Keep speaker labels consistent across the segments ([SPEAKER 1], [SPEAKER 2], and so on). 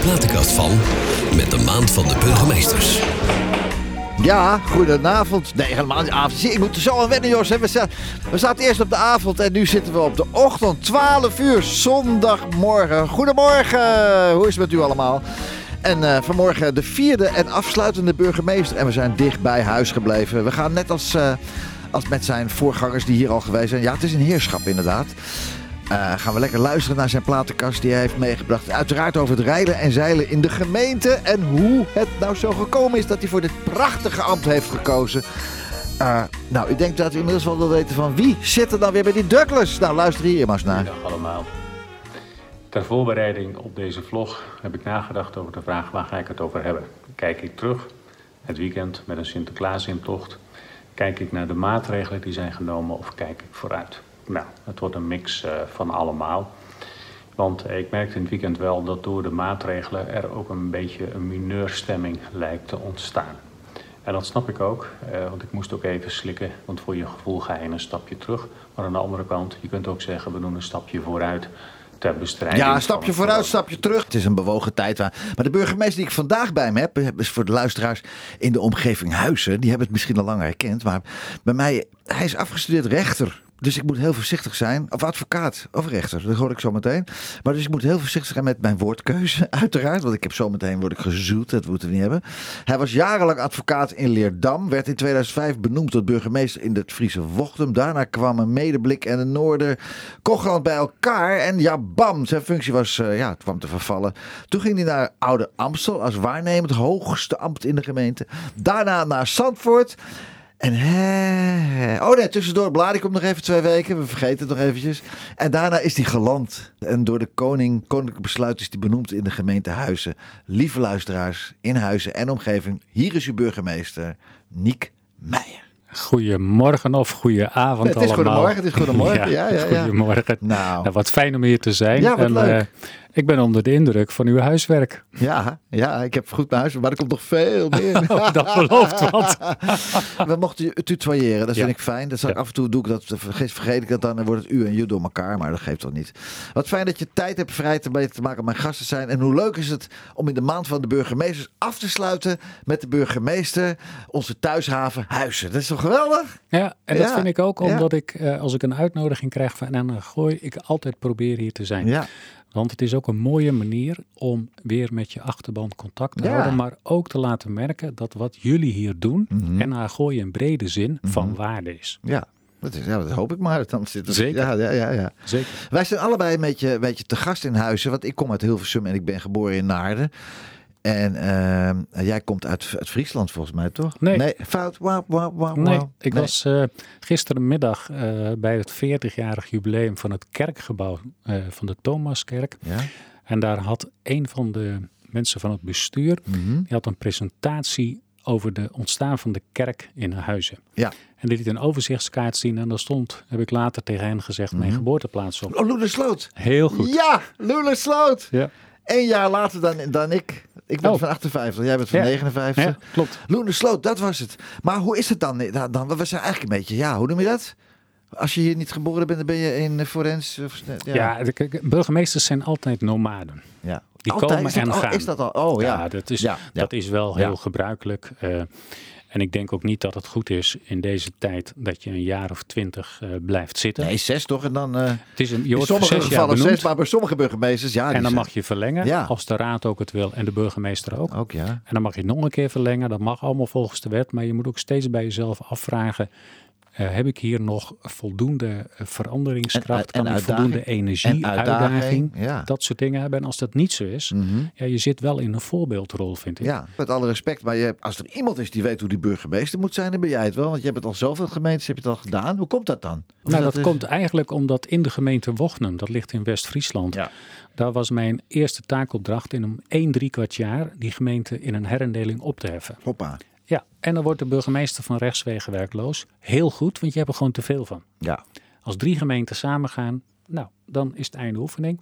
[SPEAKER 1] platenkast van met de maand van de burgemeesters.
[SPEAKER 2] Ja, goedenavond. Nee, helemaal niet avond. Zie, ik moet er zo aan wennen, Jos. We, we zaten eerst op de avond en nu zitten we op de ochtend. 12 uur, zondagmorgen. Goedemorgen. Hoe is het met u allemaal? En eh, vanmorgen de vierde en afsluitende burgemeester. En we zijn dicht bij huis gebleven. We gaan net als, eh, als met zijn voorgangers die hier al geweest zijn. Ja, het is een heerschap inderdaad. Eh, gaan we lekker luisteren naar zijn platenkast die hij heeft meegebracht. Uiteraard over het rijden en zeilen in de gemeente. En hoe het nou zo gekomen is dat hij voor dit prachtige ambt heeft gekozen. Eh, nou, ik denk dat u inmiddels wel wil weten van wie zit er dan weer bij die Douglas. Nou, luister hier maar eens naar.
[SPEAKER 3] Dag allemaal. Ter voorbereiding op deze vlog heb ik nagedacht over de vraag waar ga ik het over hebben. Kijk ik terug, het weekend met een Sinterklaasintocht. Kijk ik naar de maatregelen die zijn genomen of kijk ik vooruit? Nou, het wordt een mix eh, van allemaal. Want eh, ik merkte in het weekend wel dat door de maatregelen er ook een beetje een mineurstemming lijkt te ontstaan. En dat snap ik ook, eh, want ik moest ook even slikken, want voor je gevoel ga je een stapje terug. Maar aan de andere kant, je kunt ook zeggen, we doen een stapje vooruit ter bestrijding.
[SPEAKER 2] Ja, stapje vooruit, stapje terug. Het is een bewogen tijd. Waar... Maar de burgemeester die ik vandaag bij me heb, is voor de luisteraars in de omgeving Huizen. Die hebben het misschien al langer herkend. Maar bij mij, hij is afgestudeerd rechter. Dus ik moet heel voorzichtig zijn. Of advocaat, of rechter, dat hoor ik zo meteen. Maar dus ik moet heel voorzichtig zijn met mijn woordkeuze, uiteraard. Want ik heb zo meteen word ik gezoet, dat moeten we niet hebben. Hij was jarenlang advocaat in Leerdam. Werd in 2005 benoemd tot burgemeester in het Friese Wochtem. Daarna kwamen Medeblik en de Noorder Kochland bij elkaar. En ja, bam, zijn functie was, eh, ja, kwam te vervallen. Toen ging hij naar Oude Amstel als waarnemend hoogste ambt in de gemeente. Daarna naar Zandvoort. En hè, oh nee, tussendoor Bladik komt nog even twee weken. We vergeten het nog eventjes. En daarna is hij geland. En door de koning, koninklijk besluit is hij benoemd in de gemeente Huizen. Lieve luisteraars in Huizen en omgeving. Hier is uw burgemeester, Niek Meijer.
[SPEAKER 3] Goedemorgen of goedenavond
[SPEAKER 2] Het is
[SPEAKER 3] allemaal.
[SPEAKER 2] goedemorgen, het is goedemorgen. Ja, ja, ja.
[SPEAKER 3] Goedemorgen.
[SPEAKER 2] Nou.
[SPEAKER 3] Nou, wat fijn om hier te zijn.
[SPEAKER 2] Ja, wat
[SPEAKER 3] en,
[SPEAKER 2] leuk.
[SPEAKER 3] eh, ik ben onder de indruk van uw huiswerk.
[SPEAKER 2] Ja, ja, ik heb goed mijn huis, maar er komt nog veel meer.
[SPEAKER 3] Oh, dat belooft wat.
[SPEAKER 2] We mochten je tutoyeren, dat vind
[SPEAKER 3] Ja.
[SPEAKER 2] ik fijn. Dat
[SPEAKER 3] Ja.
[SPEAKER 2] af en toe doe ik dat, vergeet, vergeet ik dat dan en wordt het u en je door elkaar, maar dat geeft toch niet. Wat fijn dat je tijd hebt vrij te, maken om mijn gasten zijn. En hoe leuk is het om in de maand van de burgemeesters af te sluiten met de burgemeester, onze thuishaven Huizen. Dat is toch geweldig?
[SPEAKER 3] Ja, en dat
[SPEAKER 2] Ja,
[SPEAKER 3] vind ik ook omdat ik, eh, als ik een uitnodiging krijg van en dan gooi ik altijd probeer hier te zijn.
[SPEAKER 2] Ja,
[SPEAKER 3] Want het is ook een mooie manier om weer met je achterban contact te
[SPEAKER 2] Ja.
[SPEAKER 3] houden. Maar ook te laten merken dat wat jullie hier doen,
[SPEAKER 2] Mhm.
[SPEAKER 3] en naar gooi in brede zin, van waarde is.
[SPEAKER 2] ja. Dat, is, ja, dat hoop ik maar. Dan zit het,
[SPEAKER 3] Zeker.
[SPEAKER 2] Ja, ja, ja, ja.
[SPEAKER 3] Zeker.
[SPEAKER 2] Wij zijn allebei een beetje, een beetje te gast in Huizen. Want ik kom uit Hilversum en ik ben geboren in Naarden. En ehm, jij komt uit, uit Friesland volgens mij, toch?
[SPEAKER 3] Nee.
[SPEAKER 2] Nee, fout. Wauw, wauw, wauw,
[SPEAKER 3] Nee, ik
[SPEAKER 2] Nee.
[SPEAKER 3] was eh, gisterenmiddag eh, bij het 40-jarig jubileum van het kerkgebouw eh, van de Thomaskerk.
[SPEAKER 2] Ja?
[SPEAKER 3] En daar had een van de mensen van het bestuur,
[SPEAKER 2] Mhm.
[SPEAKER 3] die had een presentatie over de ontstaan van de kerk in Huizen.
[SPEAKER 2] Ja.
[SPEAKER 3] En die liet een overzichtskaart zien en daar stond, heb ik later tegen hen gezegd, mijn
[SPEAKER 2] Mhm.
[SPEAKER 3] geboorteplaats op.
[SPEAKER 2] Oh, Loenersloot.
[SPEAKER 3] Heel goed.
[SPEAKER 2] Ja, Loenersloot.
[SPEAKER 3] Ja,
[SPEAKER 2] Eén jaar later dan, dan ik. Ik ben
[SPEAKER 3] Oh.
[SPEAKER 2] van 58, jij bent van
[SPEAKER 3] Ja.
[SPEAKER 2] 59.
[SPEAKER 3] ja klopt.
[SPEAKER 2] Loenersloot, dat was het. Maar hoe is het dan? dan, we zijn eigenlijk een beetje, ja, hoe noem je dat? Als je hier niet geboren bent, dan ben je in Forens. Of, ja.
[SPEAKER 3] Ja, de- kijk, burgemeesters zijn altijd nomaden.
[SPEAKER 2] ja.
[SPEAKER 3] Die
[SPEAKER 2] Altijd?
[SPEAKER 3] komen en
[SPEAKER 2] al,
[SPEAKER 3] gaan.
[SPEAKER 2] Is dat al? Oh ja.
[SPEAKER 3] Ja, dat is, dat is wel heel gebruikelijk. eh, en ik denk ook niet dat het goed is in deze tijd dat je een jaar of twintig eh, blijft zitten.
[SPEAKER 2] Nee, zes toch? En dan. eh
[SPEAKER 3] Het is een, je
[SPEAKER 2] in sommige
[SPEAKER 3] zes
[SPEAKER 2] gevallen zes, maar bij sommige burgemeesters, ja.
[SPEAKER 3] en dan mag je verlengen
[SPEAKER 2] Ja.
[SPEAKER 3] als de raad ook het wil en de burgemeester ook.
[SPEAKER 2] Ook ja.
[SPEAKER 3] En dan mag je het nog een keer verlengen. Dat mag allemaal volgens de wet. Maar je moet ook steeds bij jezelf afvragen. Eh, heb ik hier nog voldoende eh, veranderingskracht?
[SPEAKER 2] En- en
[SPEAKER 3] kan ik voldoende energie,
[SPEAKER 2] En uitdaging,
[SPEAKER 3] uitdaging,
[SPEAKER 2] ja.
[SPEAKER 3] dat soort dingen hebben? En als dat niet zo is,
[SPEAKER 2] Mhm.
[SPEAKER 3] ja, je zit wel in een voorbeeldrol, vind ik.
[SPEAKER 2] Ja, met alle respect. Maar je, hebt- als er iemand is die weet hoe die burgemeester moet zijn, dan ben jij het wel. Want je hebt het al zoveel gemeentes, heb je het al gedaan. Hoe komt dat dan? Of
[SPEAKER 3] Nou, dat,
[SPEAKER 2] is-
[SPEAKER 3] komt eigenlijk omdat in de gemeente Wochnum, dat ligt in West-Friesland,
[SPEAKER 2] Ja.
[SPEAKER 3] daar was mijn eerste taakopdracht in een 1, 3 kwart jaar die gemeente in een herindeling op te heffen.
[SPEAKER 2] Hoppa.
[SPEAKER 3] Ja, en dan wordt de burgemeester van rechtswegen werkloos. Heel goed, want je hebt er gewoon te veel van.
[SPEAKER 2] Ja.
[SPEAKER 3] Als drie gemeenten samengaan, nou, dan is het einde oefening.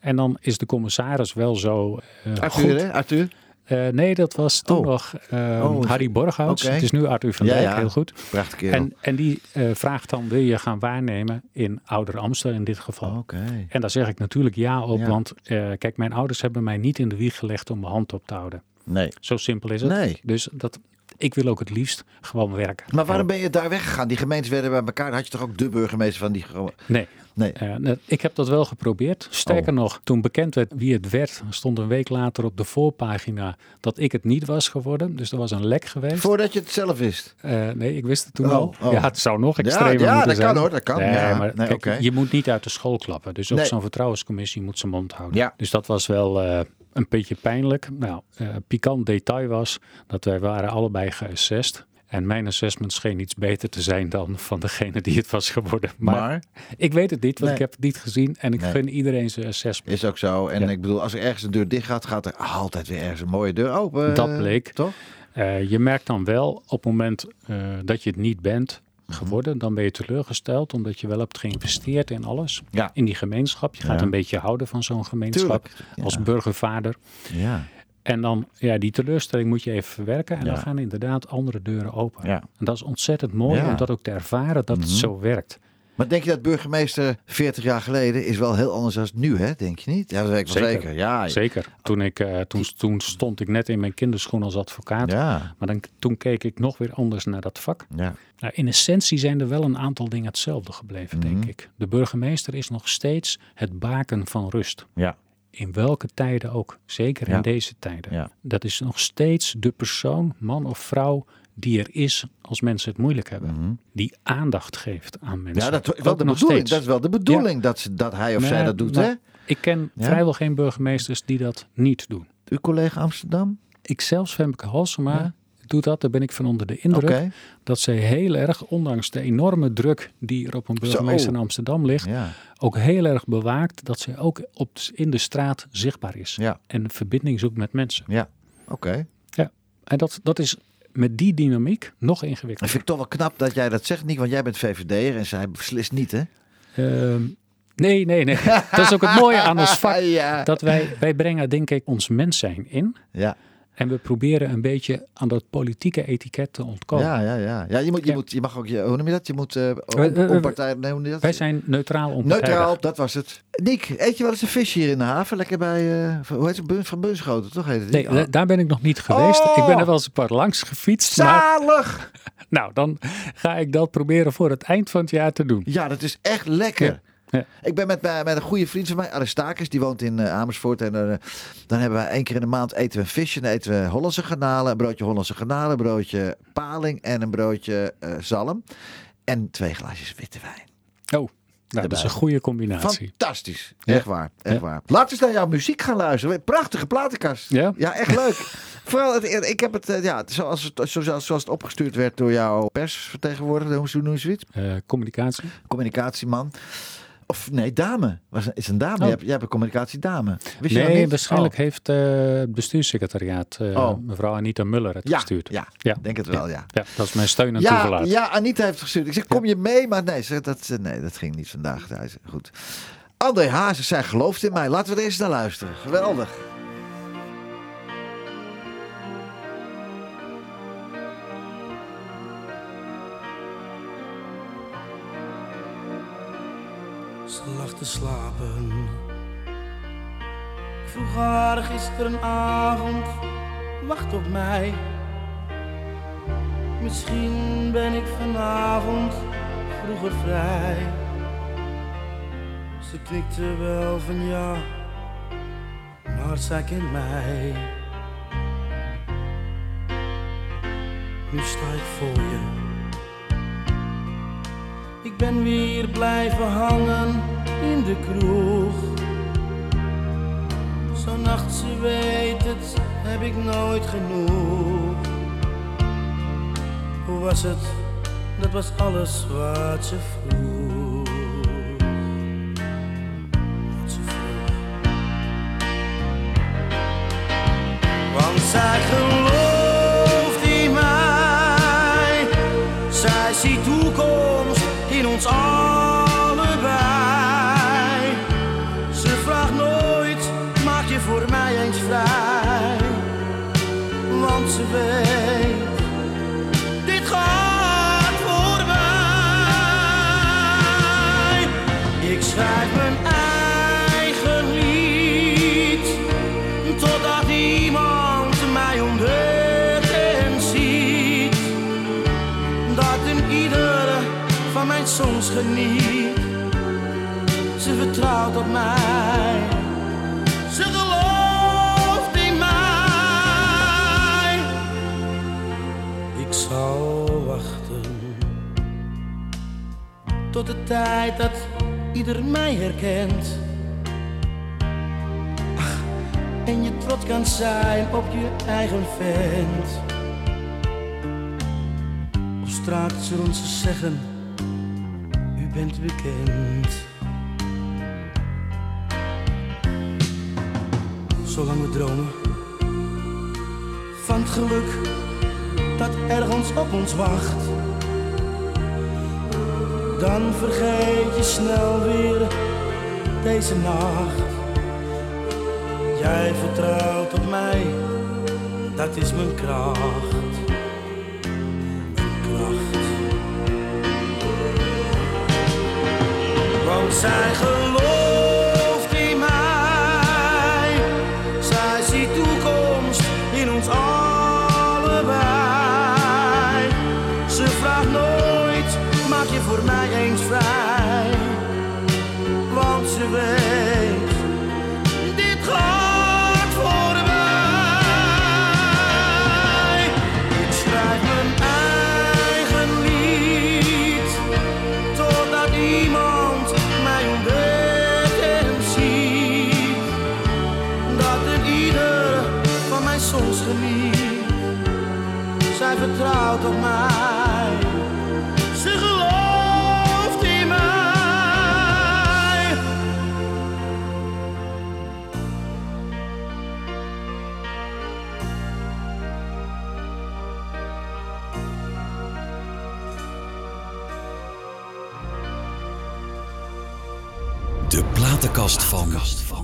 [SPEAKER 3] En dan is de commissaris wel zo eh,
[SPEAKER 2] Arthur,
[SPEAKER 3] goed.
[SPEAKER 2] hè? Arthur?
[SPEAKER 3] Eh, nee, dat was toen
[SPEAKER 2] Oh.
[SPEAKER 3] nog eh,
[SPEAKER 2] Oh,
[SPEAKER 3] Harry Borghuis. Het is nu Arthur van
[SPEAKER 2] Ja,
[SPEAKER 3] Dijk,
[SPEAKER 2] ja.
[SPEAKER 3] heel goed.
[SPEAKER 2] Prachtig kerel.
[SPEAKER 3] En, en die eh, vraagt dan, wil je gaan waarnemen in Ouder Amstel in dit geval?
[SPEAKER 2] Oké.
[SPEAKER 3] En daar zeg ik natuurlijk ja op,
[SPEAKER 2] Ja.
[SPEAKER 3] want kijk, mijn ouders hebben mij niet in de wieg gelegd om mijn hand op te houden.
[SPEAKER 2] Nee.
[SPEAKER 3] Zo simpel is het.
[SPEAKER 2] Nee.
[SPEAKER 3] Dus dat, ik wil ook het liefst gewoon werken.
[SPEAKER 2] Maar waarom ben je daar weggegaan? Die gemeentes werden bij elkaar. Dan had je toch ook de burgemeester van die...
[SPEAKER 3] Nee,
[SPEAKER 2] Nee.
[SPEAKER 3] eh, net- ik heb dat wel geprobeerd. Sterker
[SPEAKER 2] Oh.
[SPEAKER 3] nog, toen bekend werd wie het werd, stond een week later op de voorpagina dat ik het niet was geworden. Dus er was een lek geweest.
[SPEAKER 2] Voordat je het zelf wist.
[SPEAKER 3] Eh, nee, ik wist het toen
[SPEAKER 2] Oh,
[SPEAKER 3] al.
[SPEAKER 2] oh.
[SPEAKER 3] Ja, het zou nog
[SPEAKER 2] Ja,
[SPEAKER 3] extremer
[SPEAKER 2] ja,
[SPEAKER 3] moeten
[SPEAKER 2] dat
[SPEAKER 3] zijn.
[SPEAKER 2] kan hoor, dat kan.
[SPEAKER 3] Nee,
[SPEAKER 2] Ja,
[SPEAKER 3] maar
[SPEAKER 2] nee,
[SPEAKER 3] kijk, je moet niet uit de school klappen. Dus ook
[SPEAKER 2] Nee.
[SPEAKER 3] zo'n vertrouwenscommissie moet zijn mond houden.
[SPEAKER 2] Ja.
[SPEAKER 3] Dus dat was wel eh, een beetje pijnlijk. Nou, eh pikant detail was dat wij waren allebei geassessed. En mijn assessment scheen iets beter te zijn dan van degene die het was geworden. Maar,
[SPEAKER 2] Maar,
[SPEAKER 3] ik weet het niet, want
[SPEAKER 2] Nee.
[SPEAKER 3] ik heb het niet gezien. En ik
[SPEAKER 2] Nee.
[SPEAKER 3] gun iedereen zijn assessment.
[SPEAKER 2] is ook zo. En
[SPEAKER 3] Ja.
[SPEAKER 2] ik bedoel, als er ergens een deur dicht gaat, gaat er altijd weer ergens een mooie deur open.
[SPEAKER 3] Dat bleek.
[SPEAKER 2] Toch?
[SPEAKER 3] Eh, je merkt dan wel op het moment eh, dat je het niet bent. Geworden, dan ben je teleurgesteld omdat je wel hebt geïnvesteerd in alles.
[SPEAKER 2] Ja.
[SPEAKER 3] In die gemeenschap. Je gaat
[SPEAKER 2] Ja.
[SPEAKER 3] een beetje houden van zo'n gemeenschap.
[SPEAKER 2] Ja.
[SPEAKER 3] als burgervader.
[SPEAKER 2] Ja.
[SPEAKER 3] En dan, ja, die teleurstelling moet je even verwerken. En dan gaan inderdaad andere deuren open.
[SPEAKER 2] ja.
[SPEAKER 3] En dat is ontzettend mooi om dat ook te ervaren dat het
[SPEAKER 2] Mhm.
[SPEAKER 3] zo werkt.
[SPEAKER 2] Maar denk je dat burgemeester 40 jaar geleden is wel heel anders dan nu, hè? Denk je niet? Ja, dat weet ik
[SPEAKER 3] Zeker.
[SPEAKER 2] zeker. Ja.
[SPEAKER 3] Zeker. Toen, ik, eh, toen, toen stond ik net in mijn kinderschoen als advocaat.
[SPEAKER 2] Ja.
[SPEAKER 3] Maar dan, toen keek ik nog weer anders naar dat vak.
[SPEAKER 2] Ja.
[SPEAKER 3] Nou, in essentie zijn er wel een aantal dingen hetzelfde gebleven,
[SPEAKER 2] Mhm.
[SPEAKER 3] denk ik. De burgemeester is nog steeds het baken van rust.
[SPEAKER 2] Ja.
[SPEAKER 3] In welke tijden ook. Zeker
[SPEAKER 2] Ja.
[SPEAKER 3] in deze tijden.
[SPEAKER 2] Ja.
[SPEAKER 3] Dat is nog steeds de persoon, man of vrouw, die er is als mensen het moeilijk hebben.
[SPEAKER 2] Mhm.
[SPEAKER 3] Die aandacht geeft aan mensen.
[SPEAKER 2] Ja, dat is wel de bedoeling. Dat is wel de bedoeling dat, dat hij of zij dat doet, hè?
[SPEAKER 3] Ik ken
[SPEAKER 2] Ja?
[SPEAKER 3] vrijwel geen burgemeesters die dat niet doen.
[SPEAKER 2] Uw collega Amsterdam?
[SPEAKER 3] Ik zelfs, Femke Halsema,
[SPEAKER 2] Ja?
[SPEAKER 3] Doet dat. Daar ben ik van onder de indruk. Dat zij heel erg, ondanks de enorme druk die er op een burgemeester in Amsterdam ligt,
[SPEAKER 2] Ja.
[SPEAKER 3] ook heel erg bewaakt dat zij ook op, in de straat zichtbaar is.
[SPEAKER 2] Ja.
[SPEAKER 3] En verbinding zoekt met mensen.
[SPEAKER 2] Ja. Oké.
[SPEAKER 3] En dat, dat is met die dynamiek nog ingewikkelder.
[SPEAKER 2] vind ik toch wel knap dat jij dat zegt, Nick. Want jij bent VVD'er en zij beslist niet, hè?
[SPEAKER 3] Ehm, nee, nee, nee. dat is ook het mooie aan ons vak.
[SPEAKER 2] Ja.
[SPEAKER 3] Dat wij, wij brengen denk ik ons mens zijn in.
[SPEAKER 2] Ja.
[SPEAKER 3] En we proberen een beetje aan dat politieke etiket te ontkomen.
[SPEAKER 2] Ja, ja, ja. ja je, moet, je,
[SPEAKER 3] Ja.
[SPEAKER 2] moet, je mag ook, je, hoe noem je dat? Je moet uh,
[SPEAKER 3] We- we- we-
[SPEAKER 2] onpartij, nee, hoe noem je dat?
[SPEAKER 3] Wij zijn neutraal onpartijdig.
[SPEAKER 2] Neutraal, dat was het. Nick, eet je wel eens een visje hier in de haven? Lekker bij, eh, hoe heet het? Bun- Van Bunschoten, toch heet het?
[SPEAKER 3] Nee,
[SPEAKER 2] Oh.
[SPEAKER 3] da- daar ben ik nog niet geweest.
[SPEAKER 2] Oh!
[SPEAKER 3] Ik ben er wel eens een paar langs gefietst. Maar
[SPEAKER 2] Zalig!
[SPEAKER 3] nou, dan ga ik dat proberen voor het eind van het jaar te doen.
[SPEAKER 2] Ja, dat is echt lekker.
[SPEAKER 3] Ja. Ja.
[SPEAKER 2] Ik ben met, mijn- met een goede vriend van mij, Aristakis, die woont in eh, Amersfoort. En eh, dan hebben wij één keer in de maand eten we een visje. Dan eten we Hollandse garnalen, een broodje Hollandse garnalen, een broodje paling en een broodje eh, zalm. En twee glaasjes witte wijn.
[SPEAKER 3] Oh, nou, dat is een goede combinatie.
[SPEAKER 2] Fantastisch.
[SPEAKER 3] Ja.
[SPEAKER 2] Echt waar. Echt
[SPEAKER 3] Ja.
[SPEAKER 2] waar. Laten we eens naar jouw muziek gaan luisteren. Prachtige platenkast.
[SPEAKER 3] Ja?
[SPEAKER 2] Ja, echt leuk. Vooral, het, ik heb het, eh, ja, zoals het, zoals, zoals het opgestuurd werd door jouw persvertegenwoordiger, hoe noem je zoiets?
[SPEAKER 3] Eh, communicatie.
[SPEAKER 2] Communicatieman. Of nee, dame. Was, is een dame.
[SPEAKER 3] Oh.
[SPEAKER 2] Jij, hebt, jij hebt een communicatiedame. Wist je
[SPEAKER 3] Nee, waarschijnlijk
[SPEAKER 2] Oh.
[SPEAKER 3] heeft eh, het bestuurssecretariaat, eh,
[SPEAKER 2] Oh.
[SPEAKER 3] mevrouw Anita Muller, het
[SPEAKER 2] Ja,
[SPEAKER 3] gestuurd.
[SPEAKER 2] ja,
[SPEAKER 3] Ja.
[SPEAKER 2] denk het wel, ja.
[SPEAKER 3] Ja, dat is mijn steun en
[SPEAKER 2] Ja,
[SPEAKER 3] toeverlaat.
[SPEAKER 2] ja, Anita heeft gestuurd. Ik zeg, kom je mee? Maar nee, ze, dat, eh, nee, dat ging niet vandaag. Goed. André Hazes, zij gelooft in mij. Laten we er eens naar luisteren. Geweldig.
[SPEAKER 4] Te slapen. Ik vroeg haar gisterenavond, wacht op mij. Misschien ben ik vanavond vroeger vrij. Ze knikte wel van ja, maar zij kent mij. Nu sta ik voor je. Ik ben weer blijven hangen in de kroeg. Zo'n nacht, ze weet het, heb ik nooit genoeg. Hoe was het? Dat was alles wat ze vroeg. Wat ze vroeg. Want zij gelooft in mij. Zij ziet toekomst in ons allebei. Ze vertrouwt op mij. Ze gelooft in mij. Ik zal wachten tot de tijd dat ieder mij herkent. Ach, en je trots kan zijn op je eigen vent. Of straks zullen ze zeggen, bent bekend. Zolang we dromen van het geluk dat ergens op ons wacht. Dan vergeet je snel weer deze nacht. Jij vertrouwt op mij, dat is mijn kracht. Want zij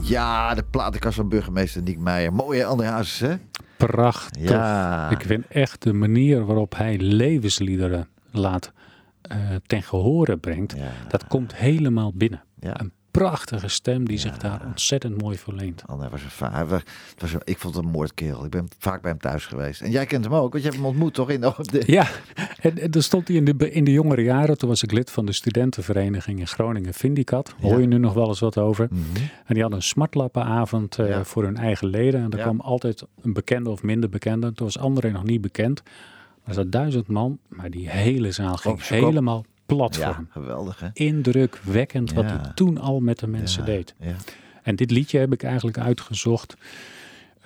[SPEAKER 2] Ja, de platenkast van burgemeester Niek Meijer. Mooie André Hazes, hè?
[SPEAKER 3] Prachtig.
[SPEAKER 2] Ja.
[SPEAKER 3] Ik vind echt de manier waarop hij levensliederen laat eh, ten gehore brengt.
[SPEAKER 2] Ja.
[SPEAKER 3] Dat komt helemaal binnen.
[SPEAKER 2] Ja.
[SPEAKER 3] Een prachtige stem die zich daar ontzettend mooi voor leent.
[SPEAKER 2] André was een, hij was, het was een- ik vond het een moordkerel. Ik ben vaak bij hem thuis geweest. En jij kent hem ook, want je hebt hem ontmoet toch? In de,
[SPEAKER 3] Ja, en, en dan stond hij in de, in de jongere jaren. Toen was ik lid van de studentenvereniging in Groningen, Vindicat. Hoor
[SPEAKER 2] Ja.
[SPEAKER 3] je nu nog wel eens wat over.
[SPEAKER 2] Mhm.
[SPEAKER 3] En die hadden een smartlappenavond eh,
[SPEAKER 2] Ja.
[SPEAKER 3] voor hun eigen leden. En er kwam altijd een bekende of minder bekende. Toen was André nog niet bekend. Er zat duizend man, maar die hele zaal ging
[SPEAKER 2] kop.
[SPEAKER 3] helemaal plat voor
[SPEAKER 2] Ja, geweldig, hè?
[SPEAKER 3] Indrukwekkend wat hij toen al met de mensen deed.
[SPEAKER 2] Ja.
[SPEAKER 3] En dit liedje heb ik eigenlijk uitgezocht.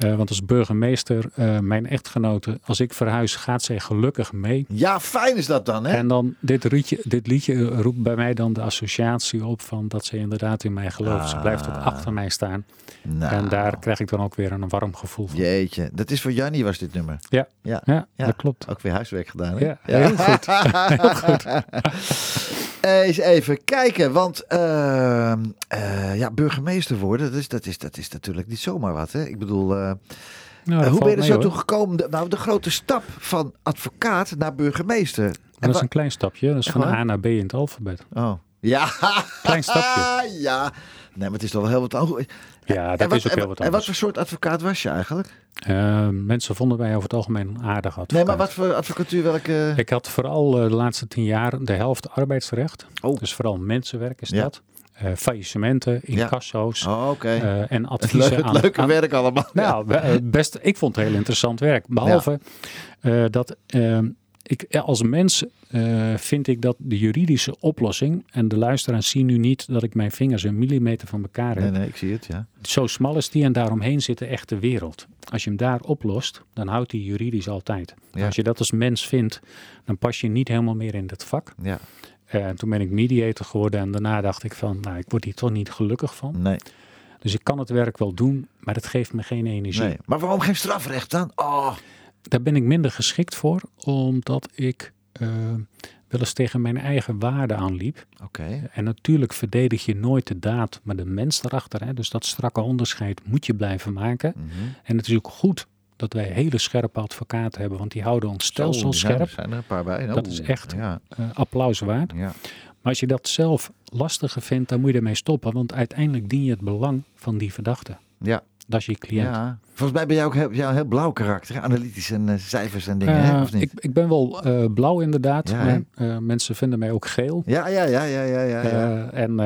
[SPEAKER 3] Eh, want als burgemeester, eh, mijn echtgenote, als ik verhuis, gaat zij gelukkig mee.
[SPEAKER 2] ja, fijn is dat dan, hè?
[SPEAKER 3] En dan dit liedje, dit liedje roept bij mij dan de associatie op van dat ze inderdaad in mij gelooft. Ze blijft ook
[SPEAKER 2] Ah.
[SPEAKER 3] achter mij staan.
[SPEAKER 2] Nou,
[SPEAKER 3] En daar krijg ik dan ook weer een warm gevoel van.
[SPEAKER 2] Jeetje, dat is voor Jannie was dit nummer.
[SPEAKER 3] Ja,
[SPEAKER 2] Ja,
[SPEAKER 3] ja,
[SPEAKER 2] Ja.
[SPEAKER 3] dat klopt.
[SPEAKER 2] ook weer huiswerk gedaan, hè?
[SPEAKER 3] Ja, heel goed. Heel goed.
[SPEAKER 2] Eens even kijken, want ehm, eh, ja, burgemeester worden, dat is, dat, is, dat is natuurlijk niet zomaar wat. Hè? Ik bedoel, eh,
[SPEAKER 3] Nou,
[SPEAKER 2] hoe ben je er zo toe gekomen? De- Nou, de grote stap van advocaat naar burgemeester.
[SPEAKER 3] Dat is een klein stapje. Dat is van
[SPEAKER 2] waar?
[SPEAKER 3] A naar B in het alfabet.
[SPEAKER 2] Oh. Ja.
[SPEAKER 3] Klein stapje.
[SPEAKER 2] ja. Nee, maar het is toch wel heel wat.
[SPEAKER 3] Ja, dat
[SPEAKER 2] wat-
[SPEAKER 3] is ook heel
[SPEAKER 2] wat-
[SPEAKER 3] wat
[SPEAKER 2] En wat
[SPEAKER 3] anders.
[SPEAKER 2] voor soort advocaat was je eigenlijk?
[SPEAKER 3] Eh, mensen vonden mij over het algemeen een aardig advocaat.
[SPEAKER 2] Nee, maar wat voor advocatuur, welke...
[SPEAKER 3] Ik had vooral eh, de laatste tien jaar de helft arbeidsrecht.
[SPEAKER 2] Oh.
[SPEAKER 3] Dus vooral mensenwerk is
[SPEAKER 2] Ja.
[SPEAKER 3] dat. Eh faillissementen, incasso's
[SPEAKER 2] Oh, oké.
[SPEAKER 3] eh, en adviezen
[SPEAKER 2] leuke,
[SPEAKER 3] aan,
[SPEAKER 2] leuke
[SPEAKER 3] aan-
[SPEAKER 2] werk allemaal.
[SPEAKER 3] Nou, be- best, ik vond het heel interessant werk. Behalve eh, dat ehm, ik als mens eh, vind ik dat de juridische oplossing, en de luisteraars zien nu niet dat ik mijn vingers een millimeter van elkaar heb.
[SPEAKER 2] Nee, nee, ik zie het, ja.
[SPEAKER 3] Zo smal is die en daaromheen zit de echte wereld. Als je hem daar oplost, dan houdt die juridisch altijd.
[SPEAKER 2] Ja.
[SPEAKER 3] Als je dat als mens vindt, dan pas je niet helemaal meer in dat vak.
[SPEAKER 2] Ja,
[SPEAKER 3] Eh, En toen ben ik mediator geworden en daarna dacht ik van, nou, ik word hier toch niet gelukkig van.
[SPEAKER 2] nee,
[SPEAKER 3] Dus ik kan het werk wel doen, maar het geeft me geen energie.
[SPEAKER 2] nee. Maar waarom geen strafrecht dan? Oh,
[SPEAKER 3] Daar ben ik minder geschikt voor, omdat ik eh, wel eens tegen mijn eigen waarden aanliep.
[SPEAKER 2] oké.
[SPEAKER 3] En natuurlijk verdedig je nooit de daad, maar de mens erachter. Hè? Dus dat strakke onderscheid moet je blijven maken.
[SPEAKER 2] Mhm.
[SPEAKER 3] En het is ook goed dat wij hele scherpe advocaten hebben, want die houden ons stelsel
[SPEAKER 2] er
[SPEAKER 3] scherp.
[SPEAKER 2] er zijn er een paar bij.
[SPEAKER 3] Dat is echt-
[SPEAKER 2] Ja,
[SPEAKER 3] Eh, applaus waard.
[SPEAKER 2] ja.
[SPEAKER 3] Maar als je dat zelf lastiger vindt, dan moet je ermee stoppen. Want uiteindelijk dien je het belang van die verdachte.
[SPEAKER 2] ja.
[SPEAKER 3] Dat is je cliënt.
[SPEAKER 2] ja. Volgens mij ben jij ook heel, een heel blauw karakter. Analytisch en eh, cijfers en dingen, hè?
[SPEAKER 3] Eh,
[SPEAKER 2] of niet?
[SPEAKER 3] ik, ik ben wel eh, blauw inderdaad,
[SPEAKER 2] Ja,
[SPEAKER 3] maar mensen vinden mij ook geel.
[SPEAKER 2] Ja, ja, ja, ja, ja, ja. ja.
[SPEAKER 3] En,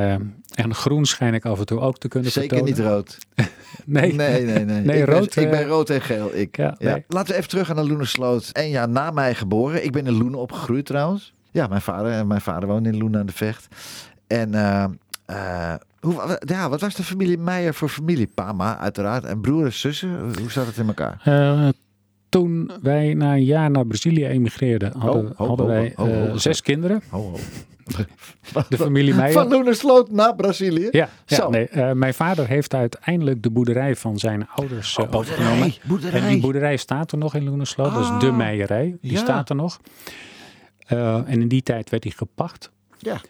[SPEAKER 3] en groen schijn ik af en toe ook te kunnen
[SPEAKER 2] Zeker
[SPEAKER 3] vertonen.
[SPEAKER 2] niet rood.
[SPEAKER 3] Nee,
[SPEAKER 2] Nee, nee, nee.
[SPEAKER 3] Nee,
[SPEAKER 2] ik, ben,
[SPEAKER 3] rood,
[SPEAKER 2] ik ben rood en geel. Ik.
[SPEAKER 3] Ja, nee.
[SPEAKER 2] Laten we even terug gaan naar Loenersloot. Eén jaar na mij geboren. Ik ben in Loenen opgegroeid trouwens. Ja, mijn vader, mijn vader woonde in Loenen aan de Vecht. En hoe, ja, wat was de familie Meijer voor familie? Pama, uiteraard. En broers en zussen? Hoe zat het in elkaar?
[SPEAKER 3] Eh, toen wij na een jaar naar Brazilië emigreerden, hadden,
[SPEAKER 2] Oh, oh,
[SPEAKER 3] hadden
[SPEAKER 2] oh,
[SPEAKER 3] wij
[SPEAKER 2] oh, oh,
[SPEAKER 3] eh,
[SPEAKER 2] oh.
[SPEAKER 3] zes kinderen. De familie Meijer.
[SPEAKER 2] Van Loenersloot naar Brazilië?
[SPEAKER 3] Ja, ja nee, eh, mijn vader heeft uiteindelijk de boerderij van zijn ouders
[SPEAKER 2] Oh, boerderij,
[SPEAKER 3] overgenomen.
[SPEAKER 2] boerderij.
[SPEAKER 3] En die boerderij staat er nog in Loenersloot. Dat is de
[SPEAKER 2] Ah,
[SPEAKER 3] meierij. Die
[SPEAKER 2] ja.
[SPEAKER 3] staat er nog. En in die tijd werd die gepacht.
[SPEAKER 2] Ja.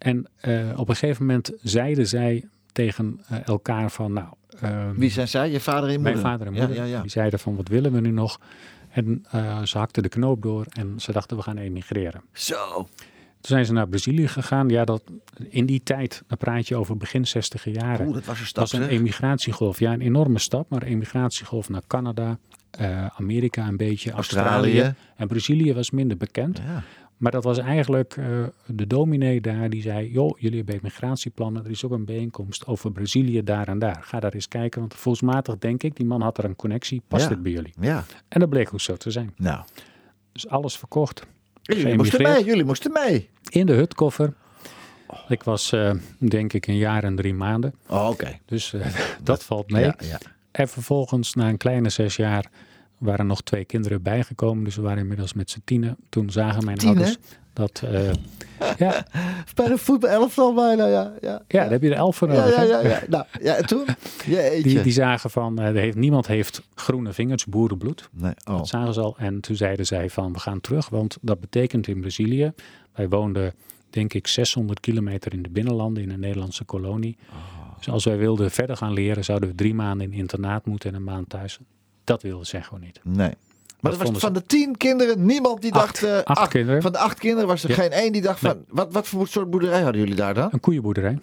[SPEAKER 3] En eh, op een gegeven moment zeiden zij tegen eh, elkaar van... Nou, eh,
[SPEAKER 2] Wie zijn zij? Je vader en je
[SPEAKER 3] mijn
[SPEAKER 2] moeder?
[SPEAKER 3] vader en moeder.
[SPEAKER 2] ja, ja.
[SPEAKER 3] Die zeiden van wat willen we nu nog? En eh, ze hakten de knoop door en ze dachten we gaan emigreren.
[SPEAKER 2] Zo.
[SPEAKER 3] Toen zijn ze naar Brazilië gegaan. Ja, dat, in die tijd, dan praat je over begin 60 jaren.
[SPEAKER 2] Oeh, dat was een stap,
[SPEAKER 3] Dat was een
[SPEAKER 2] zeg.
[SPEAKER 3] emigratiegolf. Ja, een enorme stap, maar een emigratiegolf naar Canada, Amerika een beetje, Australië.
[SPEAKER 2] Australië.
[SPEAKER 3] En Brazilië was minder bekend.
[SPEAKER 2] Ja.
[SPEAKER 3] Maar dat was eigenlijk eh, de dominee daar die zei, joh, jullie hebben emigratieplannen. Er is ook een bijeenkomst over Brazilië daar en daar. Ga daar eens kijken, want volksmatig denk ik, die man had er een connectie. Past
[SPEAKER 2] Ja.
[SPEAKER 3] dit bij jullie?
[SPEAKER 2] ja.
[SPEAKER 3] En dat bleek ook zo te zijn.
[SPEAKER 2] Nou.
[SPEAKER 3] Dus alles verkocht.
[SPEAKER 2] Jullie moesten mee. Jullie moesten mee.
[SPEAKER 3] In de hutkoffer. Ik was eh, denk ik een jaar en drie maanden.
[SPEAKER 2] Oh, oké.
[SPEAKER 3] Dus eh, dat valt mee.
[SPEAKER 2] Ja, ja.
[SPEAKER 3] En vervolgens, na een kleine zes jaar, waren nog twee kinderen bijgekomen. Dus we waren inmiddels met z'n tienen. Toen zagen mijn ouders dat... eh, ja,
[SPEAKER 2] Bij de voetbalelftal bijna, ja. Ja,
[SPEAKER 3] ja, daar heb je er elf voor
[SPEAKER 2] ja,
[SPEAKER 3] nodig.
[SPEAKER 2] ja, ja, ja. Nou, ja, en toen? Jeetje.
[SPEAKER 3] Die, die zagen van, eh, heeft, niemand heeft groene vingers, boerenbloed.
[SPEAKER 2] Nee, oh.
[SPEAKER 3] Dat zagen ze al. En toen zeiden zij van, we gaan terug. Want dat betekent in Brazilië, wij woonden denk ik 600 kilometer in de binnenlanden in een Nederlandse kolonie.
[SPEAKER 2] Oh.
[SPEAKER 3] Dus als wij wilden verder gaan leren, zouden we drie maanden in internaat moeten en een maand thuis. Dat wilden ze gewoon niet.
[SPEAKER 2] Nee. Maar dat was van de tien kinderen niemand die
[SPEAKER 3] Acht.
[SPEAKER 2] dacht...
[SPEAKER 3] Acht kinderen.
[SPEAKER 2] Van de acht kinderen was er
[SPEAKER 3] Ja.
[SPEAKER 2] geen één die dacht van... Wat, wat voor soort boerderij hadden jullie daar dan?
[SPEAKER 3] Een koeienboerderij.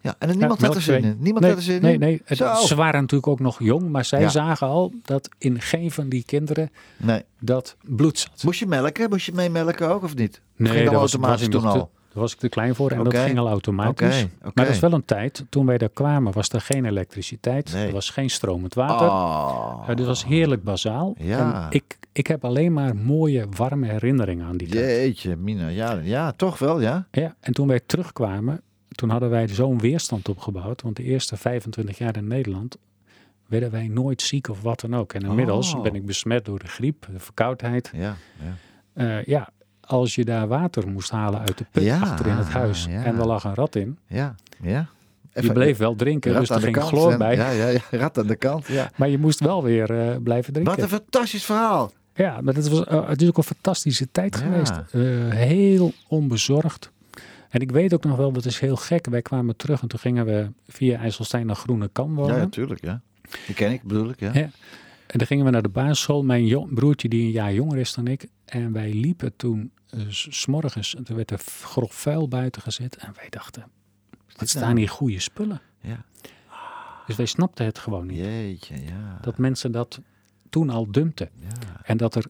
[SPEAKER 2] Ja, en niemand
[SPEAKER 3] Ja,
[SPEAKER 2] had er zin in. Niemand
[SPEAKER 3] nee,
[SPEAKER 2] had er zin
[SPEAKER 3] nee,
[SPEAKER 2] in?
[SPEAKER 3] Nee. Ze waren natuurlijk ook nog jong, maar zij
[SPEAKER 2] Ja.
[SPEAKER 3] zagen al dat in geen van die kinderen
[SPEAKER 2] Nee.
[SPEAKER 3] dat bloed zat.
[SPEAKER 2] Moest je melken? Moest je mee melken ook of niet?
[SPEAKER 3] Nee,
[SPEAKER 2] Ging dan
[SPEAKER 3] was,
[SPEAKER 2] automatisch
[SPEAKER 3] was
[SPEAKER 2] toen al?
[SPEAKER 3] Daar was ik te klein voor en dat ging al automatisch. Maar dat is wel een tijd, toen wij daar kwamen, was er geen elektriciteit.
[SPEAKER 2] Nee.
[SPEAKER 3] Er was geen stromend water.
[SPEAKER 2] Oh.
[SPEAKER 3] Ja, was heerlijk bazaal.
[SPEAKER 2] Ja.
[SPEAKER 3] En ik, ik heb alleen maar mooie, warme herinneringen aan die tijd.
[SPEAKER 2] Jeetje, Mina. Ja, ja, toch wel, ja.
[SPEAKER 3] Ja, en toen wij terugkwamen, toen hadden wij zo'n weerstand opgebouwd. Want de eerste 25 jaar in Nederland werden wij nooit ziek of wat dan ook. En inmiddels
[SPEAKER 2] Oh.
[SPEAKER 3] ben ik besmet door de griep, de verkoudheid.
[SPEAKER 2] Ja, ja.
[SPEAKER 3] Eh, ja, als je daar water moest halen uit de put
[SPEAKER 2] Ja,
[SPEAKER 3] achter in het huis
[SPEAKER 2] ja.
[SPEAKER 3] en er lag een rat in.
[SPEAKER 2] ja, ja.
[SPEAKER 3] Je bleef wel drinken, dus er ging
[SPEAKER 2] kant
[SPEAKER 3] chloor
[SPEAKER 2] en-
[SPEAKER 3] bij.
[SPEAKER 2] Ja, ja, ja, rat aan de kant, ja.
[SPEAKER 3] Maar je moest wel weer eh, blijven drinken.
[SPEAKER 2] Wat een fantastisch verhaal.
[SPEAKER 3] Ja, maar het, was, eh, het is ook een fantastische tijd
[SPEAKER 2] Ja.
[SPEAKER 3] geweest. Eh, heel onbezorgd. En ik weet ook nog wel, dat is heel gek. Wij kwamen terug en toen gingen we via IJsselstein naar Groene Kan wonen.
[SPEAKER 2] Ja, natuurlijk, ja. Die ken ik, bedoel ik, ja.
[SPEAKER 3] Ja. En dan gingen we naar de basisschool. Mijn broertje, die een jaar jonger is dan ik. En wij liepen toen eh, s- s morgens. En toen werd er grof vuil buiten gezet. En wij dachten, dit staan hier goede spullen.
[SPEAKER 2] Ja.
[SPEAKER 3] Dus wij snapten het gewoon niet.
[SPEAKER 2] Jeetje, ja.
[SPEAKER 3] Dat mensen dat toen al dumpten.
[SPEAKER 2] ja.
[SPEAKER 3] En dat er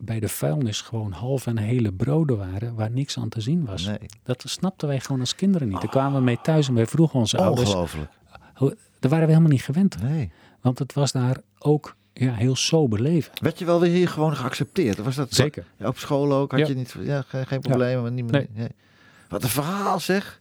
[SPEAKER 3] bij de vuilnis gewoon half en hele broden waren waar niks aan te zien was.
[SPEAKER 2] Nee,
[SPEAKER 3] Dat snapten wij gewoon als kinderen niet. Daar kwamen we mee thuis en wij vroegen onze ouders.
[SPEAKER 2] ongelooflijk.
[SPEAKER 3] Daar waren we helemaal niet gewend.
[SPEAKER 2] Nee.
[SPEAKER 3] Want het was daar ook ja, heel sober leven.
[SPEAKER 2] Werd je wel weer hier gewoon geaccepteerd? Was dat
[SPEAKER 3] Zeker.
[SPEAKER 2] Ja, op school ook? Had
[SPEAKER 3] Ja.
[SPEAKER 2] je niet, ja, geen, geen problemen? maar niemand,
[SPEAKER 3] Nee.
[SPEAKER 2] Wat een verhaal zeg.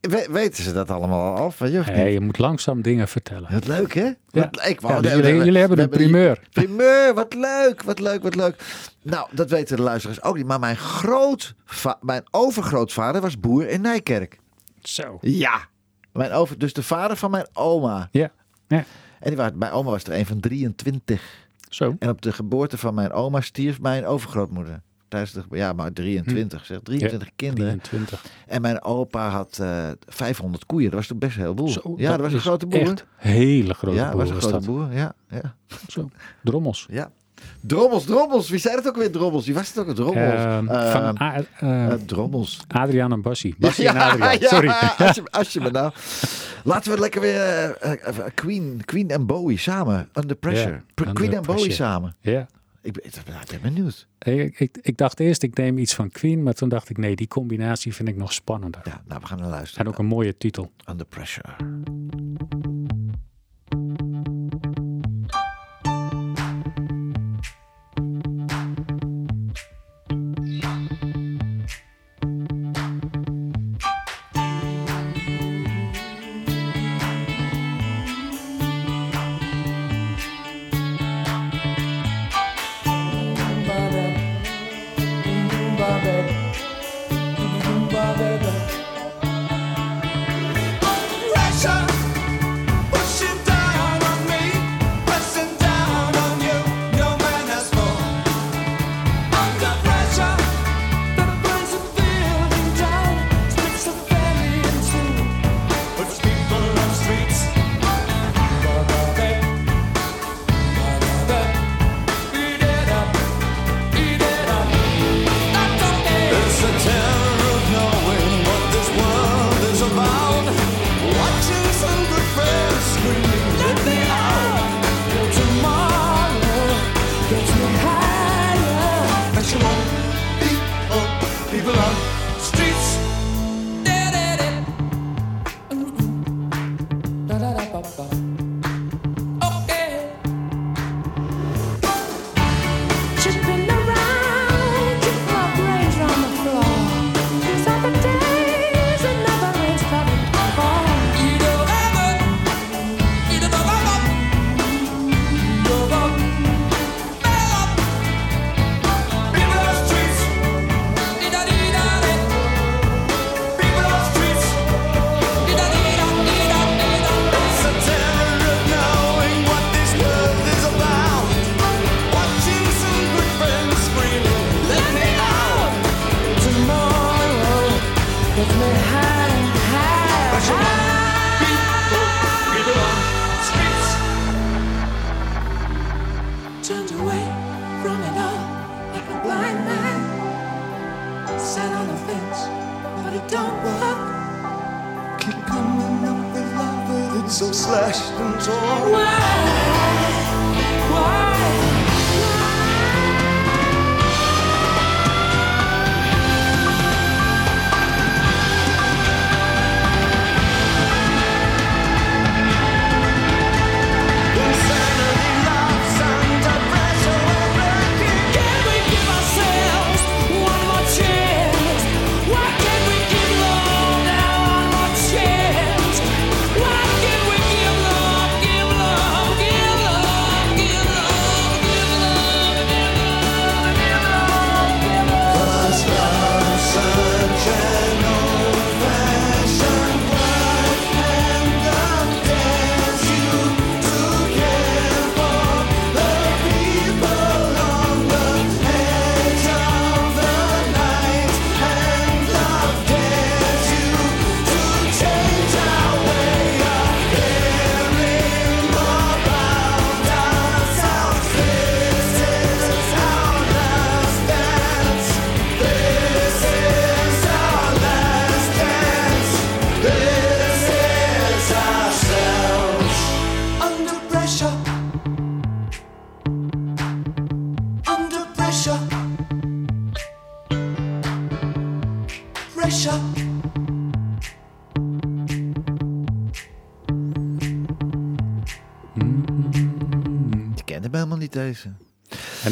[SPEAKER 2] We- weten ze dat allemaal al? Van je, niet?
[SPEAKER 3] je moet langzaam dingen vertellen.
[SPEAKER 2] Wat leuk hè?
[SPEAKER 3] Ja.
[SPEAKER 2] Wat, ik wou,
[SPEAKER 3] dus jullie,
[SPEAKER 2] we-
[SPEAKER 3] hebben een primeur.
[SPEAKER 2] Primeur, wat leuk, wat leuk, wat leuk. Nou, dat weten de luisteraars ook niet. Maar mijn, groot, mijn overgrootvader was boer in Nijkerk.
[SPEAKER 3] Zo.
[SPEAKER 2] Ja. Mijn over, dus de vader van mijn oma.
[SPEAKER 3] Ja. ja.
[SPEAKER 2] En die was, mijn oma was er een van 23.
[SPEAKER 3] Zo.
[SPEAKER 2] En op de geboorte van mijn oma stierf mijn overgrootmoeder. Tijdens de, ja, maar 23, zeg. 23 kinderen.
[SPEAKER 3] 23.
[SPEAKER 2] En mijn opa had eh 500 koeien. Dat was toch best een heleboel.
[SPEAKER 3] Zo,
[SPEAKER 2] ja, dat was een grote boer.
[SPEAKER 3] Echt hele grote
[SPEAKER 2] ja,
[SPEAKER 3] boer
[SPEAKER 2] was een
[SPEAKER 3] was
[SPEAKER 2] grote
[SPEAKER 3] dat.
[SPEAKER 2] boer. Ja, ja,
[SPEAKER 3] Zo, drommels.
[SPEAKER 2] ja. Drommels, drommels. Wie zei dat ook weer, drommels? Wie was het ook, drommels? Eh,
[SPEAKER 3] van A- eh,
[SPEAKER 2] eh, drommels.
[SPEAKER 3] Adriaan en Bassie. Bassie en Adriaan,
[SPEAKER 2] ja,
[SPEAKER 3] sorry.
[SPEAKER 2] Als je, als je me nou... Laten we lekker weer eh, Queen, Queen en Bowie samen. Under Pressure. Queen en Bowie samen.
[SPEAKER 3] Ja.
[SPEAKER 2] Ik ben, ik ben benieuwd.
[SPEAKER 3] Ik, ik, ik dacht eerst, ik neem iets van Queen, maar toen dacht ik, nee, die combinatie vind ik nog spannender.
[SPEAKER 2] Ja, nou, we gaan naar luisteren.
[SPEAKER 3] En ook een mooie titel.
[SPEAKER 2] Under Pressure.
[SPEAKER 5] Pressure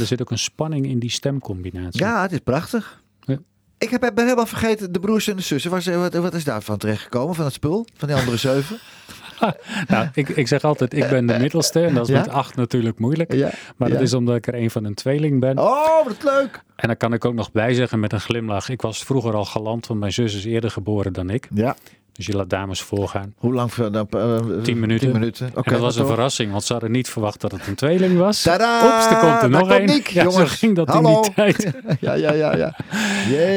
[SPEAKER 3] er zit ook een spanning in die stemcombinatie.
[SPEAKER 2] Ja, het is prachtig.
[SPEAKER 3] Ja.
[SPEAKER 2] Ik heb, ben helemaal vergeten de broers en de zussen. Wat, is- wat, wat is daarvan terechtgekomen? Van het spul? Van die andere zeven?
[SPEAKER 3] Nou, ik, ik zeg altijd, ik ben de middelste. En dat is
[SPEAKER 2] Ja?
[SPEAKER 3] met acht natuurlijk moeilijk.
[SPEAKER 2] Ja,
[SPEAKER 3] Maar dat
[SPEAKER 2] ja.
[SPEAKER 3] is omdat ik er een van een tweeling ben.
[SPEAKER 2] Oh, wat leuk.
[SPEAKER 3] En dan kan ik ook nog bij zeggen met een glimlach. Ik was vroeger al galant, want mijn zus is eerder geboren dan ik.
[SPEAKER 2] Ja.
[SPEAKER 3] Dus je laat dames voorgaan.
[SPEAKER 2] Hoe lang? dan, eh,
[SPEAKER 3] Tien minuten.
[SPEAKER 2] Tien minuten. Oké,
[SPEAKER 3] en dat was een verrassing, want ze hadden niet verwacht dat het een tweeling was.
[SPEAKER 2] Tadaa!
[SPEAKER 3] Oeps, er komt er nog één. Ja, zo ging dat
[SPEAKER 2] Hallo.
[SPEAKER 3] in die tijd.
[SPEAKER 2] Ja, ja, ja, ja.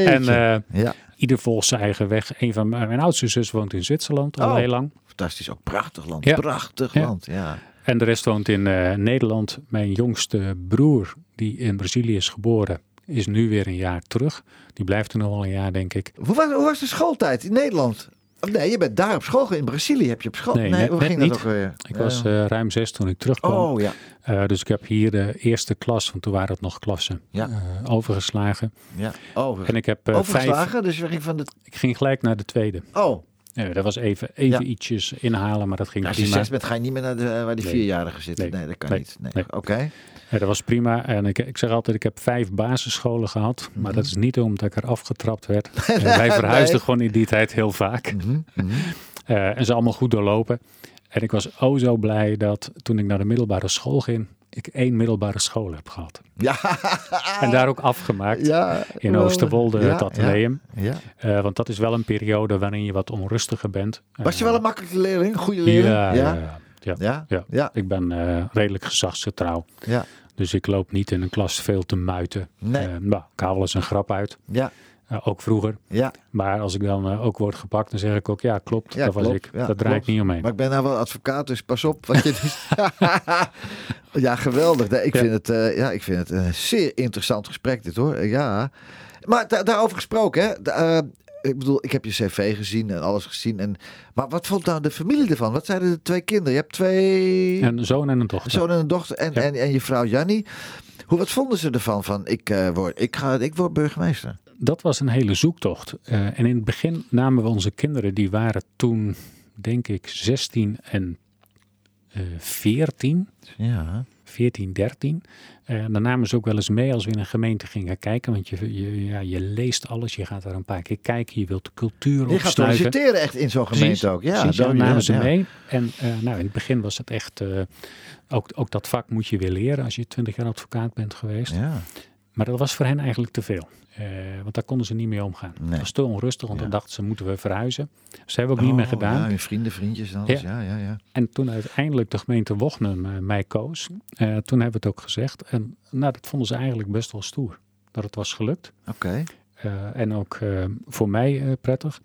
[SPEAKER 3] En eh,
[SPEAKER 2] ja,
[SPEAKER 3] ieder volgt zijn eigen weg. Een van mijn, mijn oudste zus woont in Zwitserland al
[SPEAKER 2] Oh.
[SPEAKER 3] heel lang.
[SPEAKER 2] fantastisch. Ook prachtig land.
[SPEAKER 3] Ja.
[SPEAKER 2] Prachtig land, ja.
[SPEAKER 3] En de rest woont in eh, Nederland. Mijn jongste broer, die in Brazilië is geboren, is nu weer een jaar terug. Die blijft er nog wel een jaar, denk ik.
[SPEAKER 2] Hoe was, hoe was de schooltijd in Nederland? Nee, je bent daar op school. In Brazilië heb je op school.
[SPEAKER 3] Nee, net-
[SPEAKER 2] hoe
[SPEAKER 3] net
[SPEAKER 2] ging
[SPEAKER 3] niet.
[SPEAKER 2] dat ook weer?
[SPEAKER 3] Ik
[SPEAKER 2] Ja.
[SPEAKER 3] was eh, ruim zes toen ik terugkwam.
[SPEAKER 2] Oh ja.
[SPEAKER 3] Eh, dus ik heb hier de eerste klas, want toen waren het nog klassen,
[SPEAKER 2] Ja.
[SPEAKER 3] eh, overgeslagen.
[SPEAKER 2] ja. Oh,
[SPEAKER 3] En ik heb vijf.
[SPEAKER 2] overgeslagen. Dus we gingen van de.
[SPEAKER 3] Ik ging gelijk naar de tweede.
[SPEAKER 2] Oh,
[SPEAKER 3] Ja, dat was even, even
[SPEAKER 2] Ja.
[SPEAKER 3] ietsjes inhalen, maar dat ging
[SPEAKER 2] als je
[SPEAKER 3] prima.
[SPEAKER 2] zes bent, ga je niet meer naar de, waar die
[SPEAKER 3] Nee.
[SPEAKER 2] vierjarigen zitten. Nee,
[SPEAKER 3] Nee.
[SPEAKER 2] dat kan
[SPEAKER 3] Nee.
[SPEAKER 2] niet. Nee.
[SPEAKER 3] Nee.
[SPEAKER 2] Oké.
[SPEAKER 3] Ja, dat was prima. En ik, ik zeg altijd, ik heb vijf basisscholen gehad. Maar dat is niet omdat ik er afgetrapt werd. En wij verhuisden
[SPEAKER 2] Mhm. Nee.
[SPEAKER 3] gewoon in die tijd heel vaak.
[SPEAKER 2] Mhm, mhm.
[SPEAKER 3] Eh, en ze allemaal goed doorlopen. En ik was oh zo blij dat toen ik naar de middelbare school ging, ik één middelbare school heb gehad.
[SPEAKER 2] Ja.
[SPEAKER 3] En daar ook afgemaakt.
[SPEAKER 2] ja.
[SPEAKER 3] In. Oosterwolde,
[SPEAKER 2] Ja,
[SPEAKER 3] het atelium.
[SPEAKER 2] Ja.
[SPEAKER 3] Eh, want dat is wel een periode waarin je wat onrustiger bent.
[SPEAKER 2] Was je
[SPEAKER 3] Eh,
[SPEAKER 2] wel een makkelijke leerling? Een goede leerling?
[SPEAKER 3] ja, ja,
[SPEAKER 2] Ja.
[SPEAKER 3] ja, ja. Ik ben eh, redelijk gezagsgetrouw.
[SPEAKER 2] Ja.
[SPEAKER 3] Dus ik loop niet in een klas veel te muiten.
[SPEAKER 2] Nee.
[SPEAKER 3] Eh, nou, ik haal wel eens een grap uit.
[SPEAKER 2] Ja.
[SPEAKER 3] Eh, ook vroeger.
[SPEAKER 2] Ja.
[SPEAKER 3] Maar als ik dan ook word gepakt, dan zeg ik ook, ja, klopt,
[SPEAKER 2] Ja,
[SPEAKER 3] dat was ik.
[SPEAKER 2] Ja,
[SPEAKER 3] dat draai
[SPEAKER 2] klopt.
[SPEAKER 3] ik niet omheen.
[SPEAKER 2] Maar ik ben nou wel advocaat, dus pas op wat je ja, geweldig. Nee, Ik,
[SPEAKER 3] Ja.
[SPEAKER 2] Vind het, ja, ik vind het een zeer interessant gesprek dit hoor. Ja. Maar da- daarover gesproken, hè. Ik bedoel, ik heb je cv gezien en alles gezien. En, maar wat vond nou de familie ervan? Wat zeiden de twee kinderen? Je hebt twee...
[SPEAKER 3] Een zoon en een dochter.
[SPEAKER 2] Een zoon en een dochter en,
[SPEAKER 3] Ja.
[SPEAKER 2] en, en je vrouw Jannie. Hoe, wat vonden ze ervan? Van, ik, eh, word, ik, ga, ik word burgemeester.
[SPEAKER 3] Dat was een hele zoektocht. Eh, en in het begin namen we onze kinderen, die waren toen, denk ik, 16 en eh 14.
[SPEAKER 2] Ja.
[SPEAKER 3] 14, 13. Eh, dan namen ze ook wel eens mee als we in een gemeente gingen kijken. Want je, je, ja, je leest alles, je gaat daar een paar keer kijken. Je wilt de cultuur
[SPEAKER 2] Je gaat solliciteren echt in zo'n gemeente
[SPEAKER 3] Precies,
[SPEAKER 2] ook. Ja,
[SPEAKER 3] Precies, namen ze
[SPEAKER 2] ja.
[SPEAKER 3] mee. En eh, nou, in het begin was het echt... eh, ook, ook dat vak moet je weer leren als je 20 jaar advocaat bent geweest.
[SPEAKER 2] Ja.
[SPEAKER 3] Maar dat was voor hen eigenlijk te veel. Eh, want daar konden ze niet mee omgaan.
[SPEAKER 2] Nee.
[SPEAKER 3] Het was te onrustig, want
[SPEAKER 2] Ja.
[SPEAKER 3] dan dachten ze, moeten we verhuizen. Dus dat hebben we ook niet meer
[SPEAKER 2] Oh,
[SPEAKER 3] gedaan.
[SPEAKER 2] Ja, vrienden, vriendjes en alles. Ja, ja, ja.
[SPEAKER 3] En toen uiteindelijk de gemeente Wochnum eh, mij koos, eh, toen hebben we het ook gezegd. En nou, dat vonden ze eigenlijk best wel stoer. Dat het was gelukt.
[SPEAKER 2] Oké.
[SPEAKER 3] En ook voor mij prettig.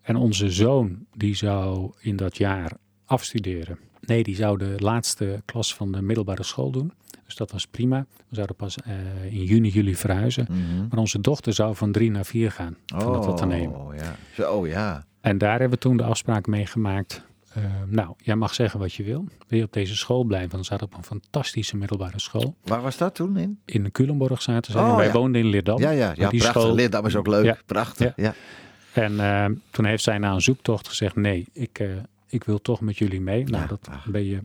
[SPEAKER 3] En onze zoon, die zou in dat jaar afstuderen. Nee, die zou de laatste klas van de middelbare school doen. Dus dat was prima. We zouden pas eh, in juni, juli verhuizen.
[SPEAKER 2] Mhm.
[SPEAKER 3] Maar onze dochter zou van drie naar vier gaan. Van dat.
[SPEAKER 2] Oh, ja. Zo, oh ja.
[SPEAKER 3] En daar hebben we toen de afspraak mee gemaakt. eh, nou, jij mag zeggen wat je wil. Wil je op deze school blijven? Dan zat op een fantastische middelbare school.
[SPEAKER 2] Waar was dat toen in?
[SPEAKER 3] In Culemborg zaten ze.
[SPEAKER 2] Oh,
[SPEAKER 3] wij
[SPEAKER 2] ja.
[SPEAKER 3] woonden in Leerdam.
[SPEAKER 2] Ja, ja, ja
[SPEAKER 3] die
[SPEAKER 2] prachtig.
[SPEAKER 3] school-
[SPEAKER 2] Leerdam is ook leuk.
[SPEAKER 3] Ja.
[SPEAKER 2] Prachtig. Ja.
[SPEAKER 3] En eh, toen heeft zij na een zoektocht gezegd: nee, ik, ik wil toch met jullie mee. Nou, dat
[SPEAKER 2] ach.
[SPEAKER 3] ben je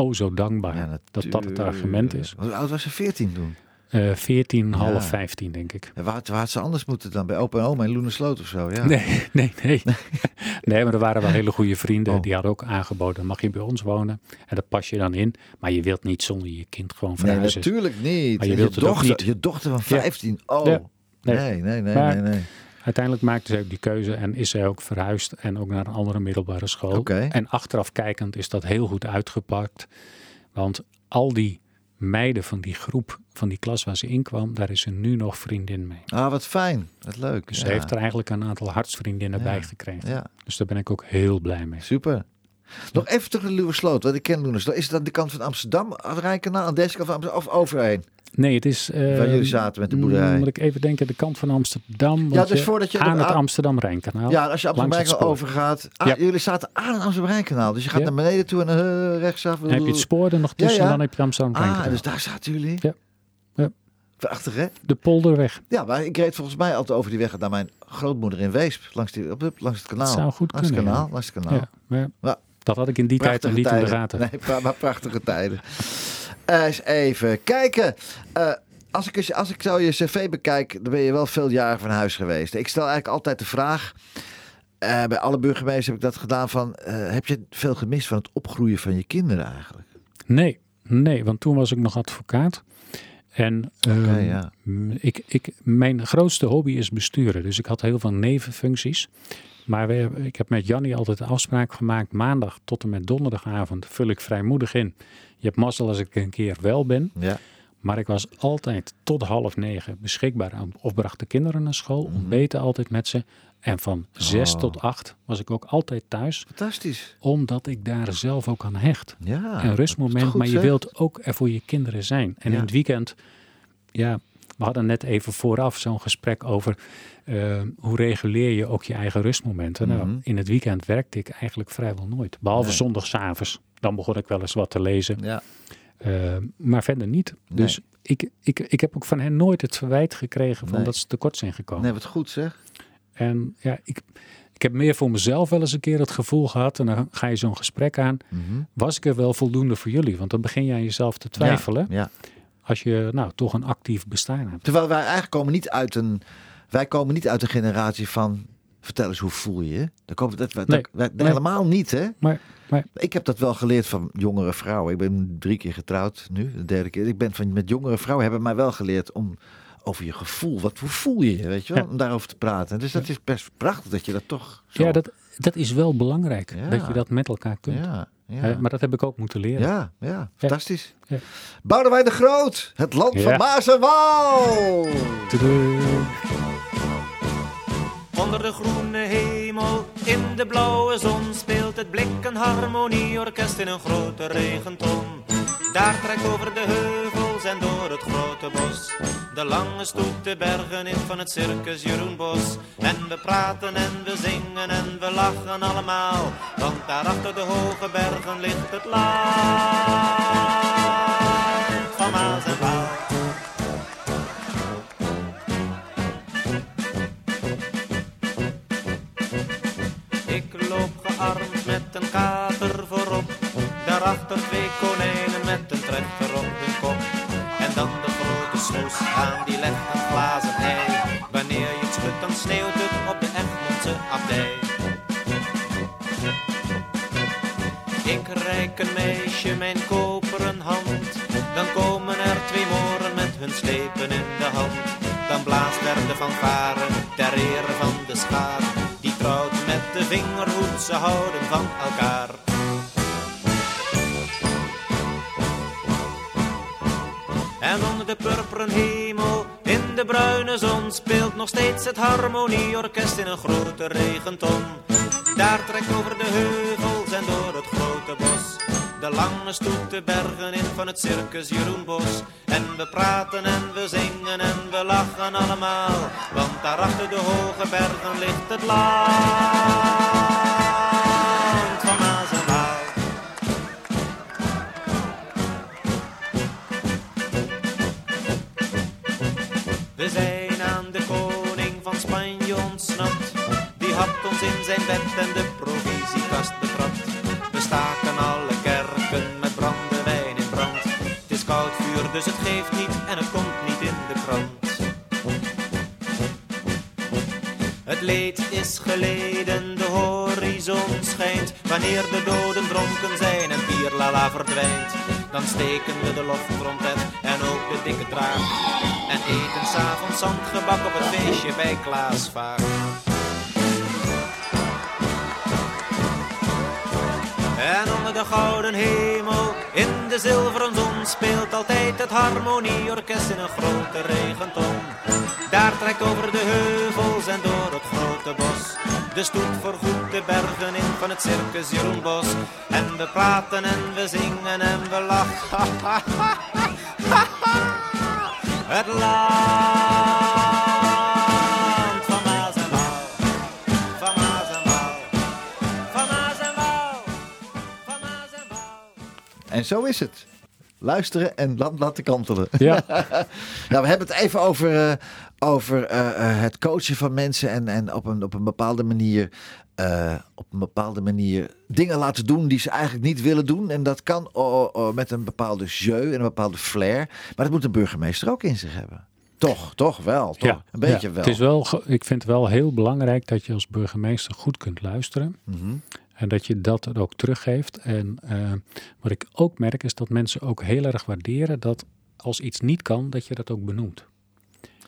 [SPEAKER 3] oh zo dankbaar
[SPEAKER 2] Ja,
[SPEAKER 3] dat dat het argument is.
[SPEAKER 2] Hoe oud was ze? 14 toen?
[SPEAKER 3] Eh 14,
[SPEAKER 2] Ja.
[SPEAKER 3] half 15 denk ik.
[SPEAKER 2] Waar, waar had ze anders moeten dan? Bij opa en oma in Loenersloot of zo? Ja.
[SPEAKER 3] Nee, nee, nee. nee, maar er waren wel hele goede vrienden.
[SPEAKER 2] Oh.
[SPEAKER 3] Die hadden ook aangeboden, mag je bij ons wonen? En dat pas je dan in. Maar je wilt niet zonder je kind gewoon
[SPEAKER 2] Nee,
[SPEAKER 3] verhuizen.
[SPEAKER 2] natuurlijk niet.
[SPEAKER 3] Maar je wilt ook
[SPEAKER 2] dochter,
[SPEAKER 3] niet.
[SPEAKER 2] Je dochter van
[SPEAKER 3] Ja.
[SPEAKER 2] 15. Oh. Nee,
[SPEAKER 3] Nee.
[SPEAKER 2] nee, nee, nee. nee.
[SPEAKER 3] Uiteindelijk maakte zij ook die keuze en is zij ook verhuisd en ook naar een andere middelbare school. En achteraf kijkend is dat heel goed uitgepakt. Want al die meiden van die groep, van die klas waar ze in kwam, daar is ze nu nog vriendin mee.
[SPEAKER 2] Ah, wat fijn. Wat leuk.
[SPEAKER 3] Dus
[SPEAKER 2] ja.
[SPEAKER 3] ze heeft er eigenlijk een aantal hartsvriendinnen
[SPEAKER 2] Ja.
[SPEAKER 3] bij gekregen.
[SPEAKER 2] Ja,
[SPEAKER 3] Dus daar ben ik ook heel blij mee.
[SPEAKER 2] super. Nog even terug naar Luwersloot, want ik ken Loenersloot. Is aan de kant van Amsterdam, Rijnkanaal, aan deze kant van Amsterdam, of overheen?
[SPEAKER 3] Nee, het is...
[SPEAKER 2] Waar jullie zaten met de boerderij.
[SPEAKER 3] mm, Moet ik even denken, de kant van Amsterdam.
[SPEAKER 2] Ja, dus
[SPEAKER 3] je
[SPEAKER 2] voordat je
[SPEAKER 3] aan het Amsterdam-Rijnkanaal.
[SPEAKER 2] Ja, als je Amsterdam
[SPEAKER 3] langs het
[SPEAKER 2] Rijnkanaal
[SPEAKER 3] spoor.
[SPEAKER 2] overgaat. Ah,
[SPEAKER 3] Ja.
[SPEAKER 2] Jullie zaten aan het Amsterdam Rijnkanaal. Dus je gaat
[SPEAKER 3] Ja.
[SPEAKER 2] naar beneden toe en eh, rechtsaf.
[SPEAKER 3] Dan heb je het spoor er nog tussen,
[SPEAKER 2] Ja, ja.
[SPEAKER 3] dan heb je het Amsterdam-Rijnkanaal.
[SPEAKER 2] Ah, dus daar zaten jullie?
[SPEAKER 3] Ja.
[SPEAKER 2] Prachtig, hè?
[SPEAKER 3] De polderweg.
[SPEAKER 2] Ja, maar ik reed volgens mij altijd over die weg naar mijn grootmoeder in Weesp. Langs, die, op, langs het kanaal.
[SPEAKER 3] Dat zou goed
[SPEAKER 2] langs
[SPEAKER 3] kunnen,
[SPEAKER 2] Het kanaal. Langs het kanaal.
[SPEAKER 3] Ja, maar dat had ik in die tijd nog niet in de gaten.
[SPEAKER 2] Nee, maar prachtige tijden. Eens even kijken. Eh, als, ik, als ik zo je cv bekijk, dan ben je wel veel jaren van huis geweest. Ik stel eigenlijk altijd de vraag... eh, bij alle burgemeesters heb ik dat gedaan van... eh, heb je veel gemist van het opgroeien van je kinderen eigenlijk?
[SPEAKER 3] Nee, nee, want toen was ik nog advocaat. En ehm,
[SPEAKER 2] ja.
[SPEAKER 3] ik, ik, mijn grootste hobby is besturen. Dus ik had heel veel nevenfuncties. Maar we, ik heb met Jannie altijd een afspraak gemaakt. Maandag tot en met donderdagavond vul ik vrijmoedig in. Je hebt mazzel als ik een keer wel ben.
[SPEAKER 2] Ja.
[SPEAKER 3] Maar ik was altijd tot half negen beschikbaar. Of bracht de kinderen naar school. Ontbeten altijd met ze. En van zes
[SPEAKER 2] Oh.
[SPEAKER 3] tot acht was ik ook altijd thuis.
[SPEAKER 2] Fantastisch.
[SPEAKER 3] Omdat ik daar zelf ook aan hecht.
[SPEAKER 2] Ja.
[SPEAKER 3] een rustmoment. maar je wilt ook er voor je kinderen zijn. En
[SPEAKER 2] Ja.
[SPEAKER 3] in het weekend, ja, we hadden net even vooraf zo'n gesprek over eh, hoe reguleer je ook je eigen rustmomenten. Nou,
[SPEAKER 2] Mhm.
[SPEAKER 3] in het weekend werkte ik eigenlijk vrijwel nooit. Behalve
[SPEAKER 2] Nee.
[SPEAKER 3] zondagsavonds. Dan begon ik wel eens wat te lezen.
[SPEAKER 2] Ja.
[SPEAKER 3] Eh, maar verder niet.
[SPEAKER 2] Nee.
[SPEAKER 3] Dus ik, ik, ik heb ook van hen nooit het verwijt gekregen van
[SPEAKER 2] Nee.
[SPEAKER 3] dat ze tekort zijn gekomen.
[SPEAKER 2] Nee, wat goed zeg.
[SPEAKER 3] En ja, ik, ik heb meer voor mezelf wel eens een keer het gevoel gehad. En dan ga je zo'n gesprek aan.
[SPEAKER 2] Mhm.
[SPEAKER 3] Was ik er wel voldoende voor jullie? Want dan begin je aan jezelf te twijfelen.
[SPEAKER 2] Ja, ja.
[SPEAKER 3] Als je nou toch een actief bestaan hebt.
[SPEAKER 2] Terwijl wij eigenlijk komen niet uit een... Wij komen niet uit een generatie van... Vertel eens, hoe voel je je? Dat, dat,
[SPEAKER 3] Nee, nee.
[SPEAKER 2] Helemaal niet, hè?
[SPEAKER 3] Maar, maar
[SPEAKER 2] Ik heb dat wel geleerd van jongere vrouwen. Ik ben drie keer getrouwd nu, de derde keer. Ik ben van met jongere vrouwen hebben mij wel geleerd om over je gevoel. Wat hoe voel je je, weet je wel?
[SPEAKER 3] Ja.
[SPEAKER 2] Om daarover te praten. Dus dat is best prachtig dat je dat toch. Zo,
[SPEAKER 3] ja, dat, dat is wel belangrijk.
[SPEAKER 2] Ja.
[SPEAKER 3] Dat je dat met elkaar kunt.
[SPEAKER 2] Ja, ja.
[SPEAKER 3] Maar dat heb ik ook moeten leren.
[SPEAKER 2] ja, ja, fantastisch.
[SPEAKER 3] Ja.
[SPEAKER 2] Boudewijn de Groot, het land van. Maas en Waal.
[SPEAKER 6] Onder de groene hemel, in de blauwe zon speelt het blik een harmonieorkest in een grote regenton. Daar trekt over de heuvels en door het grote bos de lange stoet de bergen in van het circus Jeroen Bos. En we praten en we zingen en we lachen allemaal, want daar achter de hoge bergen ligt het land van Maas en Waal. Ik loop gearmd met een kater voorop. Daarachter twee konijnen met aan die legt een glazen ei. Wanneer je het schudt, dan sneeuwt het op de Egmondse abdij. Ik reik een meisje mijn koperen hand. Dan komen er twee moren met hun slepen in de hand. Dan blaast er de fanfare ter ere van de schaar. Die trouwt met de vingerhoed, ze houden van elkaar. En onder de purperen hemel, in de bruine zon, speelt nog steeds het harmonieorkest in een grote regenton. Daar trekt over de heuvels en door het grote bos. De lange stoet de bergen in van het circus Jeroen Bos. En we praten en we zingen en we lachen allemaal. Want daar achter de hoge bergen ligt het land Die had ons in zijn bed en de provisiekast betrapt. We staken alle kerken met brandewijn in brand. Het is koud vuur, dus het geeft niet en het komt niet in de krant. Het leed is geleden, de horizon schijnt. Wanneer de doden dronken zijn en bierlala verdwijnt. Dan steken we de loftrompet de dikke draak. En eten s'avonds zandgebak op het feestje bij Klaas. En onder de gouden hemel, in de zilveren zon, speelt altijd het harmonieorkest in een grote regenton. Daar trekt over de heuvels en door het grote bos. De stoet voorgoed de bergen in van het circus Jeroen Bos. En we praten en we zingen en we lachen. Het land van Maas en Waal. Van Maas en Waal. Van Maas en Waal. Van Maas en Waal.
[SPEAKER 2] En zo is het. Luisteren en land laten kantelen.
[SPEAKER 3] Ja,
[SPEAKER 2] Nou, we hebben het even over, eh, over eh, eh, het coachen van mensen en, en op, een, op een bepaalde manier. Eh, op een bepaalde manier dingen laten doen die ze eigenlijk niet willen doen. En dat kan oh, oh, met een bepaalde jeu en een bepaalde flair. Maar dat moet een burgemeester ook in zich hebben. Toch, toch wel. Toch?
[SPEAKER 3] ja,
[SPEAKER 2] een beetje
[SPEAKER 3] ja.
[SPEAKER 2] wel.
[SPEAKER 3] Het is wel. Ik vind het wel heel belangrijk dat je als burgemeester goed kunt luisteren.
[SPEAKER 2] Mhm.
[SPEAKER 3] En dat je dat ook teruggeeft. En eh, wat ik ook merk is dat mensen ook heel erg waarderen dat als iets niet kan, dat je dat ook benoemt.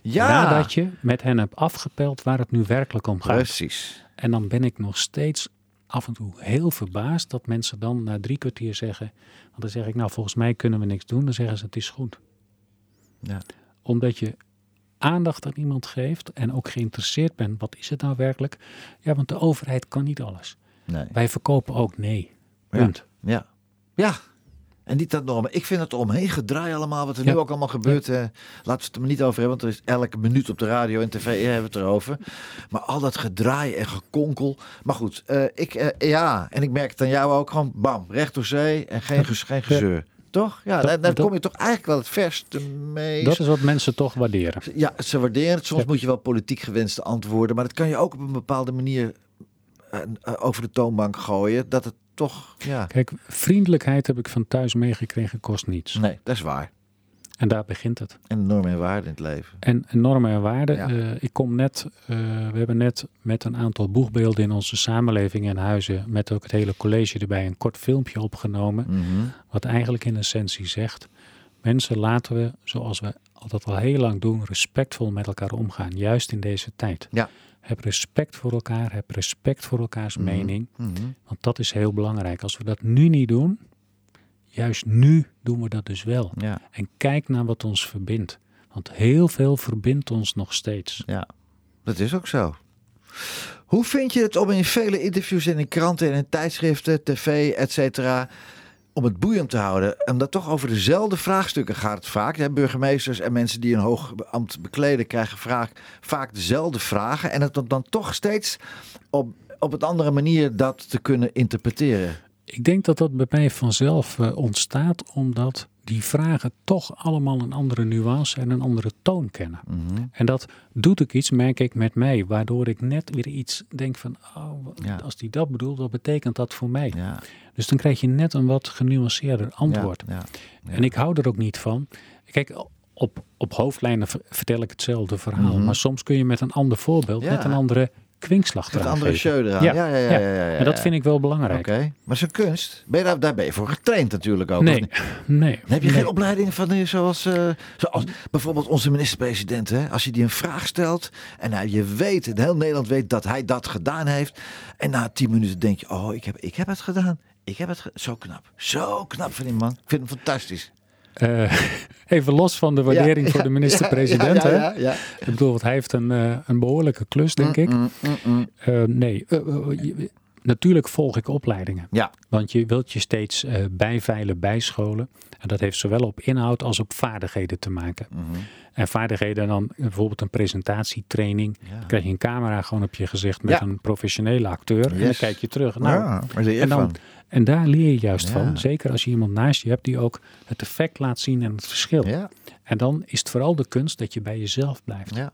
[SPEAKER 2] Ja.
[SPEAKER 3] Nadat je met hen hebt afgepeld waar het nu werkelijk om gaat.
[SPEAKER 2] Precies.
[SPEAKER 3] En dan ben ik nog steeds af en toe heel verbaasd dat mensen dan na drie kwartier zeggen. Want dan zeg ik, nou volgens mij kunnen we niks doen. Dan zeggen ze het is goed.
[SPEAKER 2] Ja.
[SPEAKER 3] Omdat je aandacht aan iemand geeft en ook geïnteresseerd bent. Wat is het nou werkelijk? Ja, want de overheid kan niet alles.
[SPEAKER 2] Nee.
[SPEAKER 3] Wij verkopen ook nee.
[SPEAKER 2] Ja.
[SPEAKER 3] Punt.
[SPEAKER 2] Ja. Ja. En niet dat norm. Ik vind het omheen gedraai allemaal, wat er
[SPEAKER 3] Ja.
[SPEAKER 2] nu ook allemaal gebeurt. eh, laten we het er niet over hebben, want er is elke minuut op de radio en tv eh, hebben we het erover. Maar al dat gedraai en gekonkel. Maar goed, eh, ik, eh, ja, en ik merk het aan jou ook gewoon, bam, recht door zee en geen, ge- geen gezeur. Toch? Ja,
[SPEAKER 3] Dat-
[SPEAKER 2] daar, daar
[SPEAKER 3] dat-
[SPEAKER 2] kom je toch eigenlijk wel het verste mee.
[SPEAKER 3] Dat is wat mensen toch waarderen.
[SPEAKER 2] Ja, ze waarderen het. Soms
[SPEAKER 3] Ja.
[SPEAKER 2] moet je wel politiek gewenste antwoorden. Maar dat kan je ook op een bepaalde manier eh, over de toonbank gooien. Dat het toch, ja...
[SPEAKER 3] Kijk, vriendelijkheid heb ik van thuis meegekregen, kost niets.
[SPEAKER 2] Nee, dat is waar.
[SPEAKER 3] En daar begint het.
[SPEAKER 2] En normen en waarden in het leven.
[SPEAKER 3] En en normen en waarden.
[SPEAKER 2] Ja.
[SPEAKER 3] eh, ik kom net, eh, we hebben net met een aantal boegbeelden in onze samenleving en huizen, met ook het hele college erbij, een kort filmpje opgenomen.
[SPEAKER 2] Mhm.
[SPEAKER 3] Wat eigenlijk in essentie zegt: mensen laten we, zoals we altijd al heel lang doen, respectvol met elkaar omgaan. Juist in deze tijd.
[SPEAKER 2] Ja.
[SPEAKER 3] Heb respect voor elkaar, heb respect voor elkaars mening.
[SPEAKER 2] Mhm.
[SPEAKER 3] Want dat is heel belangrijk. Als we dat nu niet doen, juist nu doen we dat dus wel.
[SPEAKER 2] Ja,
[SPEAKER 3] En kijk naar wat ons verbindt. Want heel veel verbindt ons nog steeds.
[SPEAKER 2] ja, dat is ook zo. Hoe vind je het om in vele interviews in kranten en in tijdschriften, tv, et cetera, om het boeiend te houden? Omdat toch over dezelfde vraagstukken gaat vaak. hè? Burgemeesters en mensen die een hoog ambt bekleden krijgen vaak, vaak dezelfde vragen. En het dan- dan toch steeds op, op een andere manier dat te kunnen interpreteren.
[SPEAKER 3] Ik denk dat dat bij mij vanzelf eh, ontstaat, omdat die vragen toch allemaal een andere nuance en een andere toon kennen.
[SPEAKER 2] Mhm.
[SPEAKER 3] En dat doet ook iets, merk ik, met mij, waardoor ik net weer iets denk van, oh,
[SPEAKER 2] Ja.
[SPEAKER 3] als die dat bedoelt, wat betekent dat voor mij?
[SPEAKER 2] Ja,
[SPEAKER 3] Dus dan krijg je net een wat genuanceerder antwoord.
[SPEAKER 2] Ja.
[SPEAKER 3] En ik hou er ook niet van. Kijk, op, op hoofdlijnen ver- vertel ik hetzelfde verhaal.
[SPEAKER 2] Mhm.
[SPEAKER 3] Maar soms kun je met een ander voorbeeld, met een andere kwinkslag eraan
[SPEAKER 2] andere show eraan. Ja, ja, ja. ja, ja, ja,
[SPEAKER 3] En dat vind ik wel belangrijk.
[SPEAKER 2] Oké, maar zo'n kunst, ben je daar, daar ben je voor getraind natuurlijk ook.
[SPEAKER 3] Nee, nee.
[SPEAKER 2] Heb je
[SPEAKER 3] nee.
[SPEAKER 2] geen opleiding van eh, zoals, eh, zoals bijvoorbeeld onze minister-president, hè? Als je die een vraag stelt en nou, je weet, en heel Nederland weet dat hij dat gedaan heeft. En na tien minuten denk je, oh, ik heb, ik heb het gedaan. Ik heb het ge- Zo knap. Zo knap van die man. Ik vind hem fantastisch.
[SPEAKER 3] Eh, even los van de waardering
[SPEAKER 2] Ja,
[SPEAKER 3] voor de minister-president.
[SPEAKER 2] ja,
[SPEAKER 3] hè?
[SPEAKER 2] ja, ja, ja.
[SPEAKER 3] Ik bedoel, want hij heeft een, eh, een behoorlijke klus, denk ik.
[SPEAKER 2] Mm, mm, mm.
[SPEAKER 3] Eh, nee, je- natuurlijk volg ik opleidingen.
[SPEAKER 2] Ja,
[SPEAKER 3] Want je wilt je steeds eh, bijveilen, bijscholen. En dat heeft zowel op inhoud als op vaardigheden te maken.
[SPEAKER 2] Mhm.
[SPEAKER 3] En vaardigheden dan bijvoorbeeld een presentatietraining.
[SPEAKER 2] Ja.
[SPEAKER 3] Dan krijg je een camera gewoon op je gezicht met
[SPEAKER 2] Ja.
[SPEAKER 3] een professionele acteur. En dan kijk je terug. Nou,
[SPEAKER 2] ja,
[SPEAKER 3] en, dan,
[SPEAKER 2] van?
[SPEAKER 3] en daar leer je juist
[SPEAKER 2] Ja.
[SPEAKER 3] van. Zeker als je iemand naast je hebt die ook het effect laat zien en het verschil.
[SPEAKER 2] Ja,
[SPEAKER 3] En dan is het vooral de kunst dat je bij jezelf blijft.
[SPEAKER 2] ja.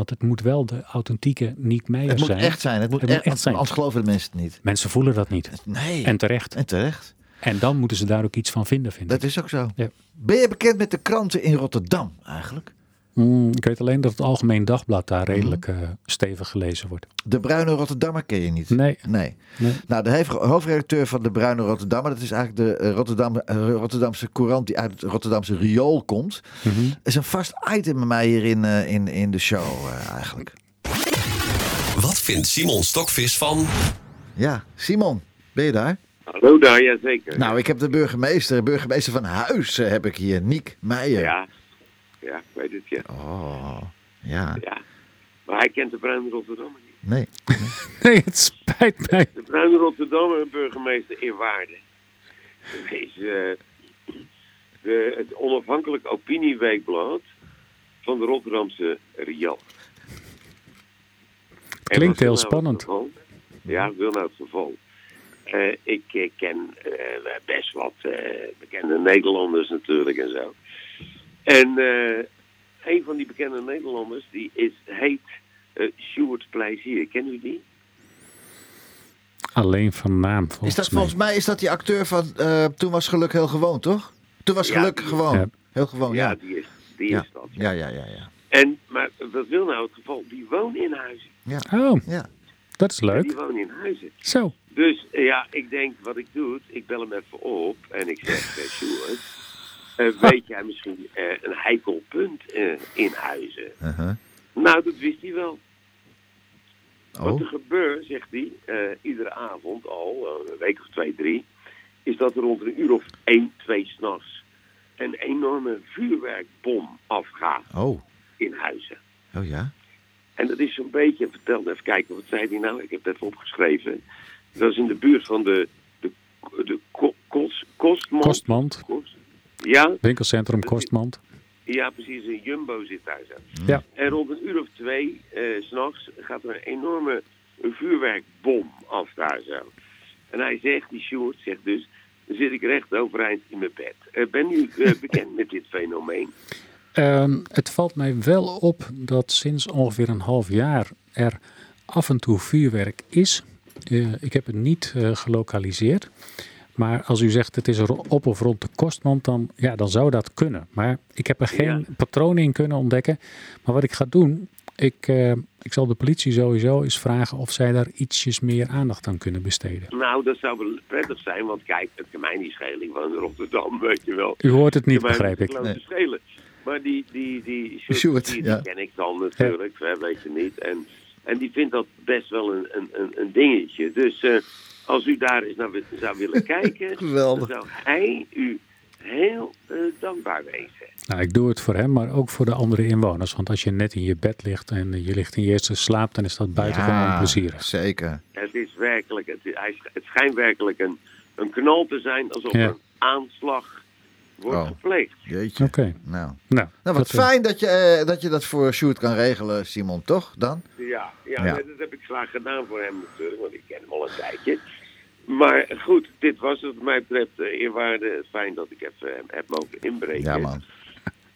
[SPEAKER 3] Want het moet wel de authentieke Niek Meijer
[SPEAKER 2] Het moet
[SPEAKER 3] zijn.
[SPEAKER 2] echt zijn. Het moet,
[SPEAKER 3] Het moet
[SPEAKER 2] echt,
[SPEAKER 3] zijn.
[SPEAKER 2] Anders geloven de mensen het niet.
[SPEAKER 3] Mensen voelen dat niet.
[SPEAKER 2] Nee.
[SPEAKER 3] En terecht.
[SPEAKER 2] en terecht.
[SPEAKER 3] En dan moeten ze daar ook iets van vinden, vind ik.
[SPEAKER 2] Dat is ook zo.
[SPEAKER 3] Ja.
[SPEAKER 2] Ben je bekend met de kranten in Rotterdam eigenlijk?
[SPEAKER 3] Mm, ik weet alleen dat het Algemeen Dagblad daar redelijk eh, stevig gelezen wordt.
[SPEAKER 2] De Bruine Rotterdammer ken je niet?
[SPEAKER 3] Nee.
[SPEAKER 2] Nee.
[SPEAKER 3] Nee.
[SPEAKER 2] Nou, de hoofdredacteur van de Bruine Rotterdammer, dat is eigenlijk de eh, Rotterdam, eh, Rotterdamse courant die uit het Rotterdamse riool komt,
[SPEAKER 3] Mhm.
[SPEAKER 2] is een vast item bij mij hier in, eh, in, in de show eigenlijk.
[SPEAKER 1] Wat vindt Simon Stokvis van...
[SPEAKER 2] Ja, Simon, ben je daar?
[SPEAKER 7] Hallo daar, jazeker.
[SPEAKER 2] Nou, ik heb de burgemeester, burgemeester van Huis heb ik hier, Niek Meijer.
[SPEAKER 7] Ja, ja, ik weet het, ja.
[SPEAKER 2] Oh, ja,
[SPEAKER 7] ja. Maar hij kent de Bruine Rotterdammer niet.
[SPEAKER 2] nee.
[SPEAKER 3] Nee, het spijt mij.
[SPEAKER 7] De Bruine Rotterdammer, burgemeester in Waarde, is eh, de, het onafhankelijk opinieweekblad van de Rotterdamse. En
[SPEAKER 3] Klinkt heel
[SPEAKER 7] nou
[SPEAKER 3] spannend.
[SPEAKER 7] Ja, wil nou het geval? Eh, ik ken eh, best wat eh, bekende Nederlanders natuurlijk en zo. En eh, een van die bekende Nederlanders die is, heet eh Stuart Plezier. Kennen u die?
[SPEAKER 3] Alleen van naam, volgens
[SPEAKER 2] Is dat
[SPEAKER 3] mij.
[SPEAKER 2] volgens mij is dat die acteur van eh, Toen was geluk heel gewoon, toch? Toen was
[SPEAKER 7] Ja,
[SPEAKER 2] geluk
[SPEAKER 7] die-
[SPEAKER 2] gewoon.
[SPEAKER 3] Ja.
[SPEAKER 2] Heel gewoon,
[SPEAKER 7] ja,
[SPEAKER 2] ja.
[SPEAKER 7] die is, die
[SPEAKER 2] Ja.
[SPEAKER 7] is dat.
[SPEAKER 2] Ja, ja, ja, ja.
[SPEAKER 7] En, maar wat wil nou het geval? Die wonen in Huizen.
[SPEAKER 3] Oh,
[SPEAKER 2] Ja,
[SPEAKER 3] dat is
[SPEAKER 7] Die
[SPEAKER 3] leuk.
[SPEAKER 7] wonen in Huizen.
[SPEAKER 3] Zo.
[SPEAKER 7] Dus ja, ik denk wat ik doe, ik bel hem even op en ik zeg, Stuart, weet jij misschien eh, een heikel punt eh, in Huizen?
[SPEAKER 2] Uh-huh.
[SPEAKER 7] Nou, dat wist hij wel. Wat
[SPEAKER 2] Oh,
[SPEAKER 7] er gebeurt, zegt hij, eh, iedere avond al, eh, een week of twee, drie, is dat er rond een uur of één, twee s'nachts een enorme vuurwerkbom afgaat
[SPEAKER 2] oh,
[SPEAKER 7] in Huizen.
[SPEAKER 2] oh ja.
[SPEAKER 7] En dat is zo'n beetje, vertel even kijken, wat zei hij nou? Ik heb het even opgeschreven. Dat is in de buurt van de, de, de ko- kos, Kostmand.
[SPEAKER 3] Kostmand,
[SPEAKER 7] Kost- Ja,
[SPEAKER 3] winkelcentrum Kostmand.
[SPEAKER 7] ja, precies. Een Jumbo zit daar zo.
[SPEAKER 3] Ja.
[SPEAKER 7] En rond een uur of twee, eh, s s'nachts, gaat er een enorme vuurwerkbom af daar zo. En hij zegt, die Sjoerd zegt dus, dan zit ik recht overeind in mijn bed. Eh, ben u eh, bekend met dit fenomeen?
[SPEAKER 3] Ehm, het valt mij wel op dat sinds ongeveer een half jaar er af en toe vuurwerk is. Eh, ik heb het niet eh, gelokaliseerd. Maar als u zegt het is op of rond de kostmand, dan, ja, dan zou dat kunnen. Maar ik heb er geen
[SPEAKER 7] Ja.
[SPEAKER 3] patronen in kunnen ontdekken. Maar wat ik ga doen, ik, eh, ik zal de politie sowieso eens vragen of zij daar ietsjes meer aandacht aan kunnen besteden.
[SPEAKER 7] Nou, dat zou wel prettig zijn, want kijk, het kan mij niet schelen. Ik woon in Rotterdam, weet je wel.
[SPEAKER 3] U hoort het niet, begrijp
[SPEAKER 7] het
[SPEAKER 3] ik.
[SPEAKER 7] kan
[SPEAKER 2] Nee.
[SPEAKER 7] schelen. Maar die, die, die
[SPEAKER 2] Sjoerd,
[SPEAKER 7] Sjoerd, die, die
[SPEAKER 2] ja.
[SPEAKER 7] ken ik dan natuurlijk, hè, weet je niet. En, en die vindt dat best wel een, een, een, een dingetje. Dus eh, als u daar eens naar zou willen kijken,
[SPEAKER 2] Geweldig.
[SPEAKER 7] dan zou hij u heel eh, dankbaar wezen.
[SPEAKER 3] Nou, ik doe het voor hem, maar ook voor de andere inwoners. Want als je net in je bed ligt en je ligt in je eerste slaap, dan is dat buitengewoon plezierig.
[SPEAKER 2] zeker.
[SPEAKER 7] Het is werkelijk, het, het schijnt werkelijk een, een knal te zijn alsof
[SPEAKER 3] Ja.
[SPEAKER 7] er een aanslag wordt
[SPEAKER 2] Oh.
[SPEAKER 7] gepleegd.
[SPEAKER 2] Jeetje.
[SPEAKER 3] Oké.
[SPEAKER 2] Nou.
[SPEAKER 3] Nou,
[SPEAKER 2] nou, wat
[SPEAKER 3] dat, eh,
[SPEAKER 2] fijn dat je, eh, dat je dat voor Sjoerd kan regelen, Simon, toch? Dan?
[SPEAKER 7] Ja, ja,
[SPEAKER 2] Ja.
[SPEAKER 7] nee, dat heb ik graag gedaan voor hem natuurlijk, want ik ken hem al een tijdje. Maar goed, dit was het wat mij betreft uh, eerwaarde. Fijn dat ik even heb mogen inbreken.
[SPEAKER 2] Ja, man.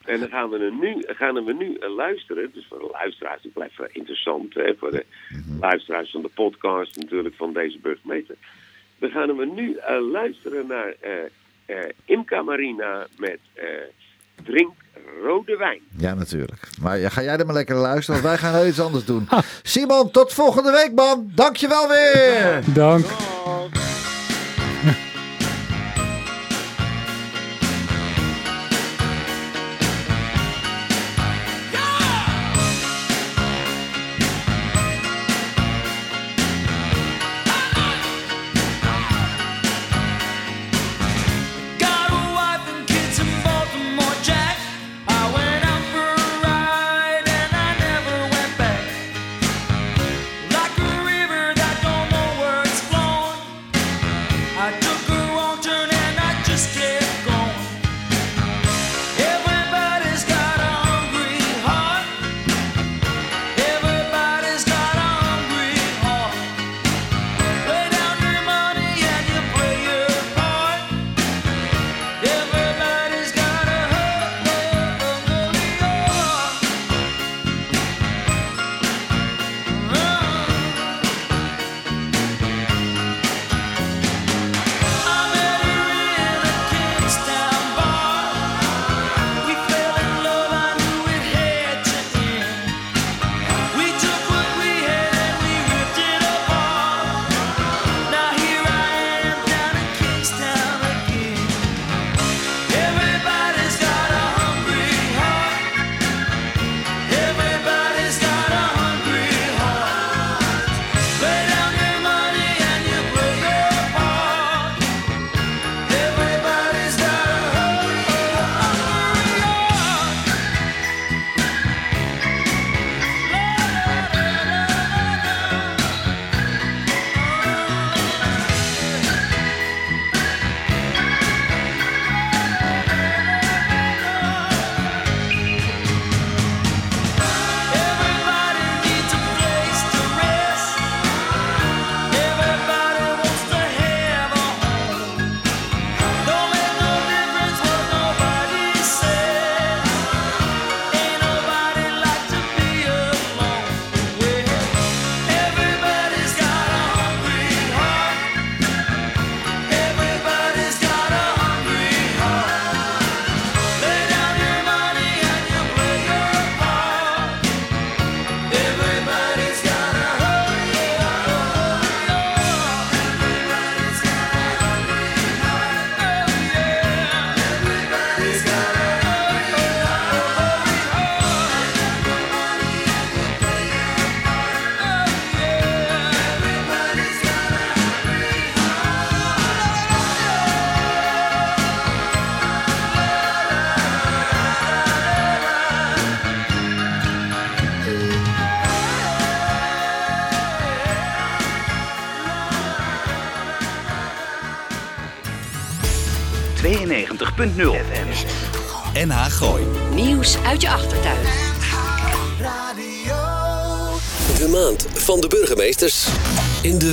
[SPEAKER 7] En dan gaan we er nu, gaan we nu eh, luisteren. Dus voor de luisteraars, het blijft interessant. Hè, voor de
[SPEAKER 2] Mhm.
[SPEAKER 7] luisteraars van de podcast natuurlijk van deze burgemeester. Dan gaan we nu eh, luisteren naar eh eh, Imca Marina met eh, Drink Rode Wijn.
[SPEAKER 2] Ja, natuurlijk. Maar ja, ga jij er maar lekker luisteren, want wij gaan heel iets anders doen. Simon, tot volgende week, man. Dankjewel weer.
[SPEAKER 3] Dank.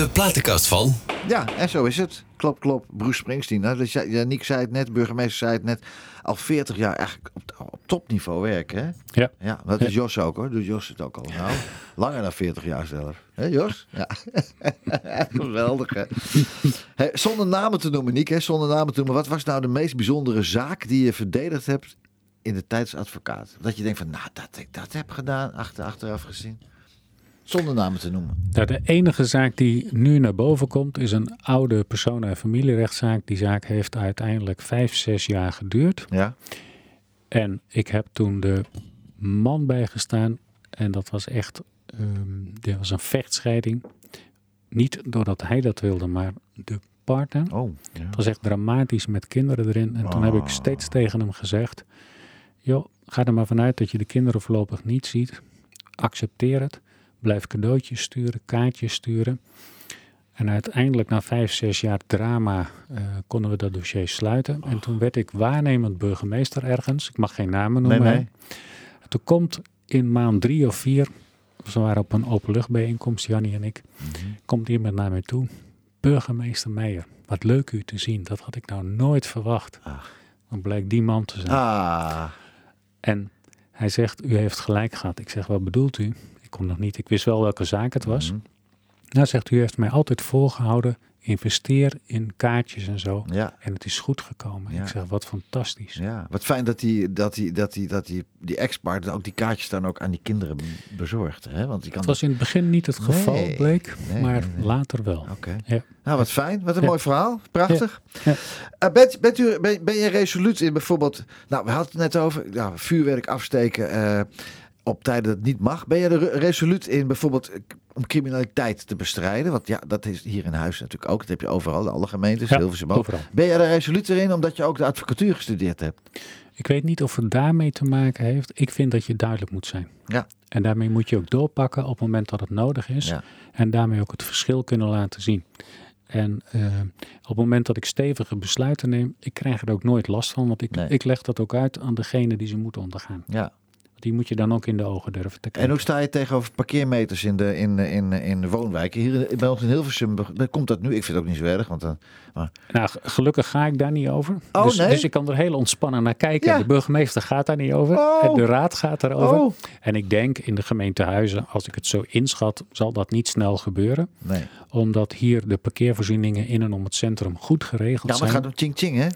[SPEAKER 1] De platenkast van...
[SPEAKER 2] Ja, en zo is het. Klop, klop. Bruce Springsteen. Nou, dus, ja, Nick zei het net, burgemeester zei het net. Al 40 jaar eigenlijk op, op topniveau werken, hè?
[SPEAKER 3] Ja.
[SPEAKER 2] Ja, dat is Jos ook hoor. Doet Jos het ook al. Nou, langer dan 40 jaar zelf. Hé Jos? Ja. Geweldig hè. Hey, zonder namen te noemen, Nick, hè? Zonder namen te noemen. Wat was nou de meest bijzondere zaak die je verdedigd hebt in de tijd als advocaat? Dat je denkt van, nou, dat ik dat heb gedaan, achter, achteraf gezien. Zonder namen te noemen.
[SPEAKER 3] Nou, de enige zaak die nu naar boven komt is een oude persoon- en familierechtszaak. Die zaak heeft uiteindelijk vijf, zes jaar geduurd.
[SPEAKER 2] Ja?
[SPEAKER 3] En ik heb toen de man bijgestaan. En dat was echt, ehm dit was een vechtscheiding. Niet doordat hij dat wilde, maar de partner.
[SPEAKER 2] Oh, ja.
[SPEAKER 3] Het was echt dramatisch met kinderen erin. En toen heb ik steeds tegen hem gezegd: joh, ga er maar vanuit dat je de kinderen voorlopig niet ziet. Accepteer het. Blijf cadeautjes sturen, kaartjes sturen. En uiteindelijk, na vijf, zes jaar drama, eh, konden we dat dossier sluiten. En toen werd ik waarnemend burgemeester ergens. Ik mag geen namen noemen.
[SPEAKER 2] Nee, nee.
[SPEAKER 3] En Toen komt in maand drie of vier, we waren op een openluchtbijeenkomst, Jannie en ik, komt iemand naar mij toe. Burgemeester Meijer, wat leuk u te zien. Dat had ik nou nooit verwacht. Dan blijkt die man te zijn.
[SPEAKER 2] Ah,
[SPEAKER 3] En hij zegt, u heeft gelijk gehad. Ik zeg, wat bedoelt u? Ik kon nog niet, ik wist wel welke zaak het was.
[SPEAKER 2] Mhm.
[SPEAKER 3] Nou zegt u, heeft mij altijd voorgehouden, investeer in kaartjes en zo.
[SPEAKER 2] ja.
[SPEAKER 3] En het is goed gekomen.
[SPEAKER 2] Ja.
[SPEAKER 3] Ik zeg, wat fantastisch.
[SPEAKER 2] Ja, wat fijn dat die, dat die, dat die, dat die, die ex-partner ook die kaartjes dan ook aan die kinderen bezorgt. Hè? Want die kan
[SPEAKER 3] Het was in het begin niet het geval,
[SPEAKER 2] Nee,
[SPEAKER 3] bleek,
[SPEAKER 2] nee,
[SPEAKER 3] maar
[SPEAKER 2] nee,
[SPEAKER 3] later wel.
[SPEAKER 2] Oké.
[SPEAKER 3] Ja.
[SPEAKER 2] Nou, wat fijn. Wat een mooi verhaal. Prachtig.
[SPEAKER 3] Ja.
[SPEAKER 2] Eh, bent, bent u, ben, ben je resoluut in bijvoorbeeld... Nou, we hadden het net over ja, vuurwerk afsteken eh, op tijden dat het niet mag. Ben je er re- resoluut in bijvoorbeeld eh, om criminaliteit te bestrijden? Want ja, dat is hier in huis natuurlijk ook. Dat heb je overal, alle gemeentes,
[SPEAKER 3] Ja,
[SPEAKER 2] Hilversum ook. Ben je er resoluut in omdat je ook de advocatuur gestudeerd hebt?
[SPEAKER 3] Ik weet niet of het daarmee te maken heeft. Ik vind dat je duidelijk moet zijn.
[SPEAKER 2] Ja.
[SPEAKER 3] En daarmee moet je ook doorpakken op het moment dat het nodig is.
[SPEAKER 2] Ja.
[SPEAKER 3] En daarmee ook het verschil kunnen laten zien. En eh, op het moment dat ik stevige besluiten neem, ik krijg er ook nooit last van. Want ik,
[SPEAKER 2] Nee.
[SPEAKER 3] ik leg dat ook uit aan degene die ze moeten ondergaan.
[SPEAKER 2] Ja.
[SPEAKER 3] Die moet je dan ook in de ogen durven te kijken.
[SPEAKER 2] En hoe sta je tegenover parkeermeters in de, in, in, in de woonwijken? Hier in- bij ons in Hilversum komt dat nu. Ik vind het ook niet zo erg. Want dan,
[SPEAKER 3] Nou, g- gelukkig ga ik daar niet over.
[SPEAKER 2] Oh,
[SPEAKER 3] dus,
[SPEAKER 2] nee?
[SPEAKER 3] dus ik kan er heel ontspannen naar kijken.
[SPEAKER 2] Ja.
[SPEAKER 3] De burgemeester gaat daar niet over.
[SPEAKER 2] Oh.
[SPEAKER 3] En de raad gaat daarover.
[SPEAKER 2] Oh.
[SPEAKER 3] En ik denk in de gemeente Huizen, als ik het zo inschat, zal dat niet snel gebeuren.
[SPEAKER 2] nee.
[SPEAKER 3] Omdat hier de parkeervoorzieningen in en om het centrum goed geregeld
[SPEAKER 2] Ja, maar
[SPEAKER 3] zijn.
[SPEAKER 2] het gaat om ching ching, hè?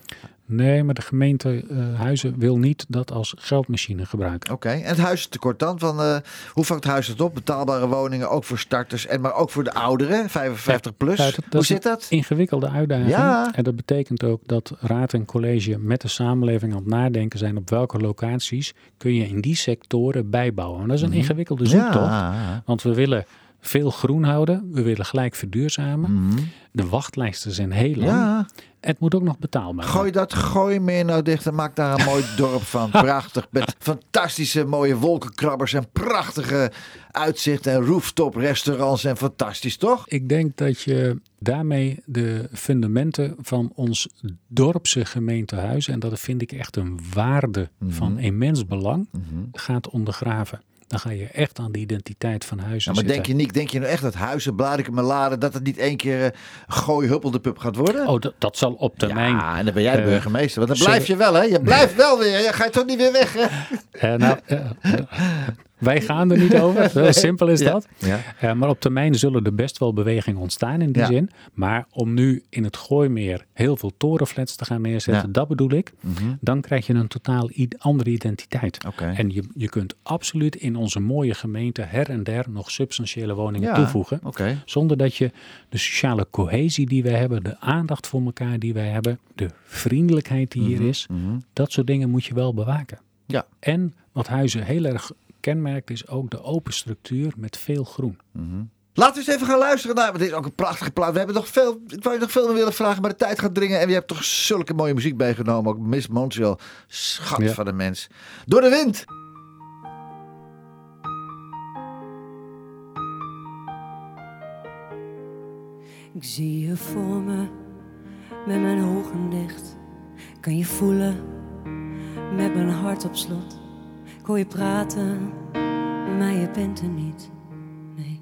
[SPEAKER 3] Nee, maar de gemeente eh, Huizen wil niet dat als geldmachine gebruiken.
[SPEAKER 2] Oké. En het huistekort dan? Van, eh, hoe vangt het huis het op? Betaalbare woningen, ook voor starters. En maar ook voor de ouderen, 55 plus.
[SPEAKER 3] Ja, dat- dat
[SPEAKER 2] hoe zit dat?
[SPEAKER 3] Ingewikkelde uitdaging.
[SPEAKER 2] Ja.
[SPEAKER 3] En dat betekent ook dat raad en college met de samenleving aan het nadenken zijn op welke locaties kun je in die sectoren bijbouwen. En dat is een ingewikkelde zoektocht.
[SPEAKER 2] Mhm. Ja.
[SPEAKER 3] Want we willen veel groen houden. We willen gelijk verduurzamen.
[SPEAKER 2] Mhm.
[SPEAKER 3] De wachtlijsten zijn heel lang.
[SPEAKER 2] Ja.
[SPEAKER 3] Het moet ook nog betaalbaar
[SPEAKER 2] Gooi dat, gooi meer nou dicht en maak daar een mooi dorp van. Prachtig. Met fantastische mooie wolkenkrabbers en prachtige uitzichten en rooftop restaurants en fantastisch, toch?
[SPEAKER 3] Ik denk dat je daarmee de fundamenten van ons dorpse gemeentehuis, en dat vind ik echt een waarde
[SPEAKER 2] Mhm.
[SPEAKER 3] van immens belang, gaat ondergraven. Dan ga je echt aan de identiteit van huizen
[SPEAKER 2] Ja, maar
[SPEAKER 3] zitten.
[SPEAKER 2] denk je niet, denk je nou echt dat Huizen, Blarikum, Melade, dat het niet één keer eh, gooi huppel de pup gaat worden?
[SPEAKER 3] Oh, dat, dat zal op termijn.
[SPEAKER 2] Ja, en dan ben jij de
[SPEAKER 3] eh,
[SPEAKER 2] burgemeester. Want dan blijf je wel, hè? Je blijft wel weer. Je gaat toch niet weer weg, hè?
[SPEAKER 3] Eh, nou, wij gaan er niet over. Zo simpel is dat.
[SPEAKER 2] Ja.
[SPEAKER 3] Eh, maar op termijn zullen er best wel bewegingen ontstaan in die
[SPEAKER 2] Ja.
[SPEAKER 3] zin. Maar om nu in het Gooimeer heel veel torenflats te gaan neerzetten,
[SPEAKER 2] Ja.
[SPEAKER 3] dat bedoel ik.
[SPEAKER 2] Mhm.
[SPEAKER 3] Dan krijg je een totaal andere identiteit. En je, je kunt absoluut in onze mooie gemeente her en der nog substantiële woningen toevoegen. Zonder dat je de sociale cohesie die wij hebben, de aandacht voor elkaar die wij hebben, de vriendelijkheid die hier is,
[SPEAKER 2] Mhm.
[SPEAKER 3] dat soort dingen moet je wel bewaken.
[SPEAKER 2] Ja.
[SPEAKER 3] En wat Huizen heel erg kenmerkt is ook de open structuur met veel groen.
[SPEAKER 2] Laten we eens even gaan luisteren naar. Want dit is ook een prachtige plaat. We hebben nog veel. Ik wou je nog veel meer willen vragen, maar de tijd gaat dringen. En je hebt toch zulke mooie muziek meegenomen. Ook Miss Montreal. Schat
[SPEAKER 3] Ja.
[SPEAKER 2] van een mens. Door de wind.
[SPEAKER 8] Ik zie je voor me met mijn ogen dicht.
[SPEAKER 9] kan je voelen met mijn hart op slot. Ik je praten, maar je bent er niet. Nee,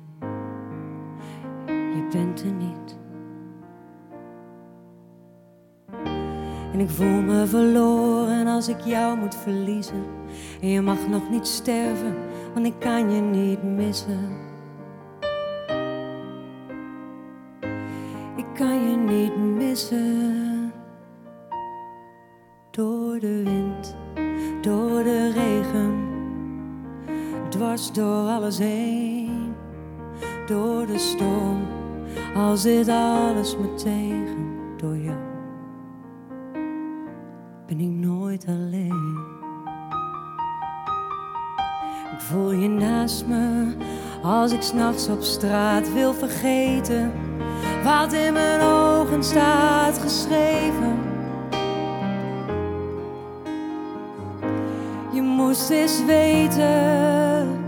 [SPEAKER 9] je bent er niet. En ik voel me verloren als ik jou moet verliezen. En je mag nog niet sterven, want ik kan je niet missen. Ik kan je niet missen. Door de wind, door alles heen. Door de storm, al zit alles me tegen. Door jou ben ik nooit alleen. Ik voel je naast me als ik s'nachts op straat wil vergeten wat in mijn ogen staat geschreven. Je moest eens weten.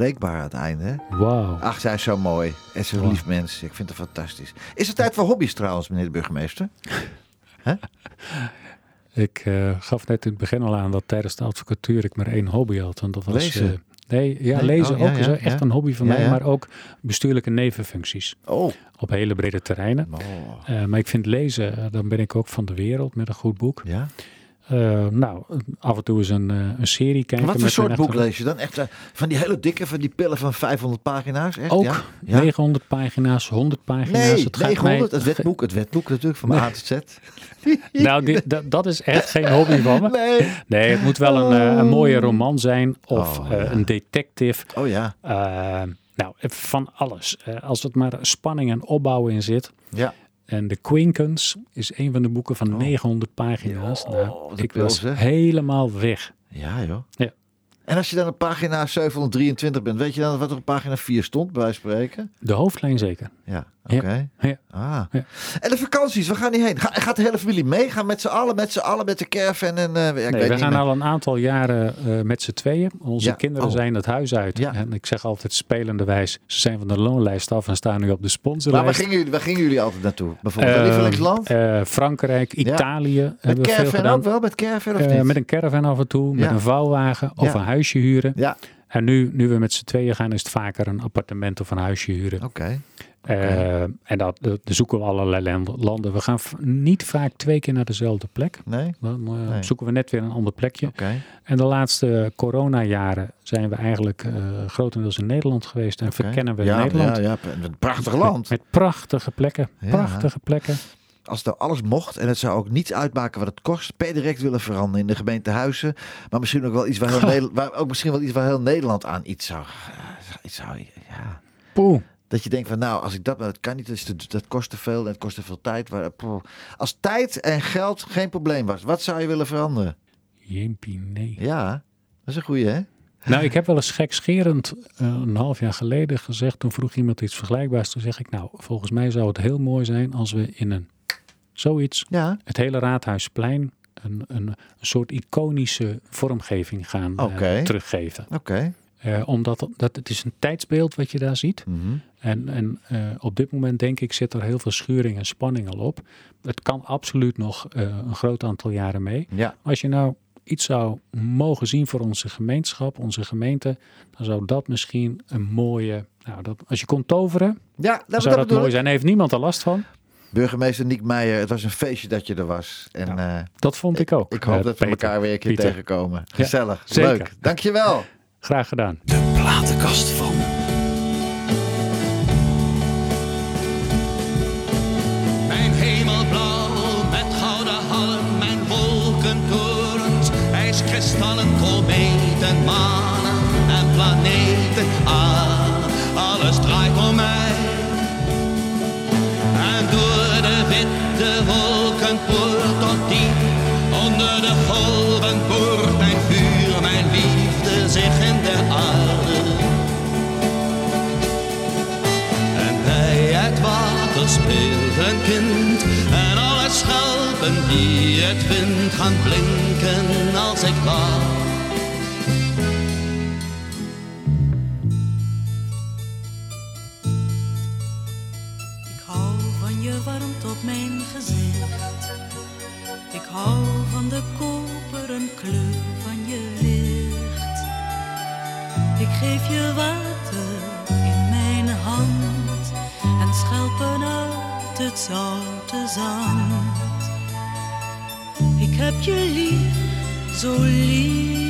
[SPEAKER 2] Zo breekbaar aan het einde?
[SPEAKER 3] Wauw.
[SPEAKER 2] Ach, zij is zo mooi. En ze is een lief mens. Ik vind het fantastisch. Is het tijd voor hobby's trouwens, meneer de burgemeester?
[SPEAKER 3] Ik eh, gaf net in het begin al aan dat tijdens de advocatuur ik maar één hobby had. En dat was,
[SPEAKER 2] Lezen?
[SPEAKER 3] eh, nee, ja,
[SPEAKER 2] Nee?
[SPEAKER 3] lezen
[SPEAKER 2] Oh, ja,
[SPEAKER 3] ook is
[SPEAKER 2] ja,
[SPEAKER 3] echt
[SPEAKER 2] ja.
[SPEAKER 3] een hobby van mij. Maar ook bestuurlijke nevenfuncties.
[SPEAKER 2] Oh.
[SPEAKER 3] Op hele brede terreinen. Eh, maar ik vind lezen, dan ben ik ook van de wereld met een goed boek.
[SPEAKER 2] Ja.
[SPEAKER 3] Eh, nou, af en toe eens een, eh, een serie kijken.
[SPEAKER 2] Wat voor soort boek lees je dan? Echt eh, van die hele dikke, van die pillen van 500 pagina's? Echt?
[SPEAKER 3] Ook
[SPEAKER 2] Ja? Ja?
[SPEAKER 3] 900 pagina's, 100 pagina's.
[SPEAKER 2] Nee,
[SPEAKER 3] Het gaat
[SPEAKER 2] 900,
[SPEAKER 3] mij-
[SPEAKER 2] het wetboek, het wetboek natuurlijk van A tot Z.
[SPEAKER 3] Nou, die- dat, is echt geen hobby van me.
[SPEAKER 2] Nee.
[SPEAKER 3] Nee, het moet wel een, een mooie roman zijn of
[SPEAKER 2] Oh, ja.
[SPEAKER 3] een detective.
[SPEAKER 2] Oh ja.
[SPEAKER 3] Nou, van alles. Als het maar spanning en opbouw in zit.
[SPEAKER 2] Ja.
[SPEAKER 3] En The Quinkens is een van de boeken van 900 pagina's.
[SPEAKER 2] Oh,
[SPEAKER 3] nou, ik
[SPEAKER 2] pil,
[SPEAKER 3] was helemaal weg.
[SPEAKER 2] Ja, joh.
[SPEAKER 3] Ja.
[SPEAKER 2] En als je dan op pagina 723 bent, weet je dan wat er op pagina 4 stond, bij spreken?
[SPEAKER 3] De hoofdlijn zeker.
[SPEAKER 2] Ja, oké.
[SPEAKER 3] Ja.
[SPEAKER 2] Ah.
[SPEAKER 3] Ja.
[SPEAKER 2] En de vakanties, we gaan niet heen. Ga, gaat de hele familie mee? Gaan met z'n allen, met z'n allen, met de caravan en... eh, ik
[SPEAKER 3] Nee,
[SPEAKER 2] weet
[SPEAKER 3] we
[SPEAKER 2] niet
[SPEAKER 3] gaan
[SPEAKER 2] meer.
[SPEAKER 3] al een aantal jaren eh, met z'n tweeën. Onze
[SPEAKER 2] Ja.
[SPEAKER 3] kinderen
[SPEAKER 2] Oh.
[SPEAKER 3] zijn het huis uit. En ik zeg altijd spelende wijs. Ze zijn van de loonlijst af en staan nu op de
[SPEAKER 2] Maar
[SPEAKER 3] sponsorlijst.
[SPEAKER 2] waar gingen, jullie, waar gingen jullie altijd naartoe? Bijvoorbeeld
[SPEAKER 3] Eh,
[SPEAKER 2] lievelingsland?
[SPEAKER 3] eh, Frankrijk. Italië.
[SPEAKER 2] met caravan ook wel? Met caravan of niet?
[SPEAKER 3] met een caravan af en toe, met een vouwwagen of een huisje huren.
[SPEAKER 2] Ja,
[SPEAKER 3] En nu, nu we met z'n tweeën gaan, is het vaker een appartement of een huisje huren.
[SPEAKER 2] oké.
[SPEAKER 3] Eh, en dat, dat zoeken we allerlei land- landen. We gaan niet vaak twee keer naar dezelfde plek.
[SPEAKER 2] Nee?
[SPEAKER 3] Dan eh,
[SPEAKER 2] Nee.
[SPEAKER 3] zoeken we net weer een ander plekje.
[SPEAKER 2] Oké.
[SPEAKER 3] En de laatste coronajaren zijn we eigenlijk eh, grotendeels in Nederland geweest. En verkennen we
[SPEAKER 2] ja,
[SPEAKER 3] Nederland.
[SPEAKER 2] Ja, ja, een prachtig land.
[SPEAKER 3] Met, met prachtige plekken.
[SPEAKER 2] Ja.
[SPEAKER 3] Prachtige plekken.
[SPEAKER 2] Als het nou alles mocht en het zou ook niets uitmaken wat het kost, per direct willen veranderen in de gemeente Huizen. Maar misschien ook wel iets waar heel, Nederland, waar, ook misschien wel iets waar heel Nederland aan iets zou. Iets zou ja.
[SPEAKER 3] Poeh.
[SPEAKER 2] Dat je denkt van nou, als ik dat, maar dat kan niet, dat, te- dat kost te veel en het kost te veel tijd. Waar. Als tijd en geld geen probleem was, wat zou je willen veranderen?
[SPEAKER 3] Jeempie, nee.
[SPEAKER 2] Ja, dat is een goeie hè?
[SPEAKER 3] Nou, ik heb wel eens gekscherend eh, een half jaar geleden gezegd. Toen vroeg iemand iets vergelijkbaars. Toen zeg ik, nou, volgens mij zou het heel mooi zijn als we in een zoiets,
[SPEAKER 2] Ja,
[SPEAKER 3] het hele Raadhuisplein, een, een, een soort iconische vormgeving gaan eh,
[SPEAKER 2] Oké.
[SPEAKER 3] teruggeven.
[SPEAKER 2] oké.
[SPEAKER 3] Eh, omdat dat, het is een tijdsbeeld wat je daar ziet.
[SPEAKER 2] Mhm.
[SPEAKER 3] En, en eh, op dit moment denk ik zit er heel veel schuring en spanning al op. Het kan absoluut nog eh, een groot aantal jaren mee.
[SPEAKER 2] Ja.
[SPEAKER 3] Als je nou iets zou mogen zien voor onze gemeenschap, onze gemeente, dan zou dat misschien een mooie. Nou, dat, als je kon toveren,
[SPEAKER 2] Ja,
[SPEAKER 3] dan
[SPEAKER 2] dat,
[SPEAKER 3] zou dat mooi zijn. Daar heeft niemand er last van.
[SPEAKER 2] Burgemeester Niek Meijer, het was een feestje dat je er was. En
[SPEAKER 3] Dat vond ik ook.
[SPEAKER 2] ik hoop dat we elkaar weer een keer
[SPEAKER 3] Pieter.
[SPEAKER 2] tegenkomen.
[SPEAKER 3] Ja,
[SPEAKER 2] Gezellig,
[SPEAKER 3] zeker.
[SPEAKER 2] leuk. Dankjewel.
[SPEAKER 3] Graag gedaan.
[SPEAKER 1] De platenkast van.
[SPEAKER 8] Mijn hemelblauw met gouden hallen, mijn wolkentorens, ijskristallen, kometen, manen en planeten. Ah, alles draait om mij. En door de witte wolken schelpen die het vindt gaan blinken als ik wacht
[SPEAKER 10] Ik hou van je warmte op mijn gezicht. Ik hou van de koperen kleur van je licht. Ik geef je water in mijn hand en schelpen uit het zoute zand. Ik heb je lief, zo lief.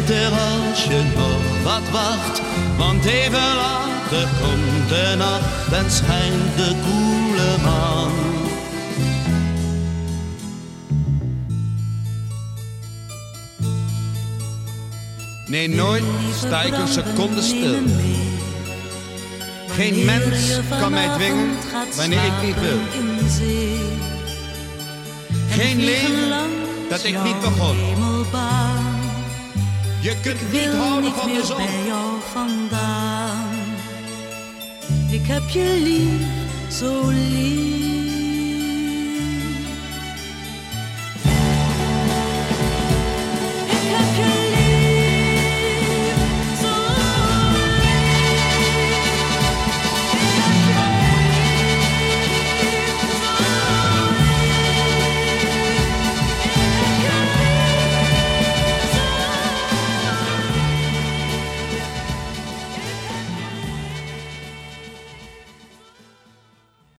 [SPEAKER 8] Beter als je nog wat wacht, want even later komt de nacht en schijnt de koele maan. Nee, nooit sta ik een seconde stil. Geen mens kan mij dwingen wanneer ik niet wil. Geen leven dat ik niet begon. Je kunt niet houden van de zon.
[SPEAKER 10] bij jou vandaan. Ik heb je lief, zo lief.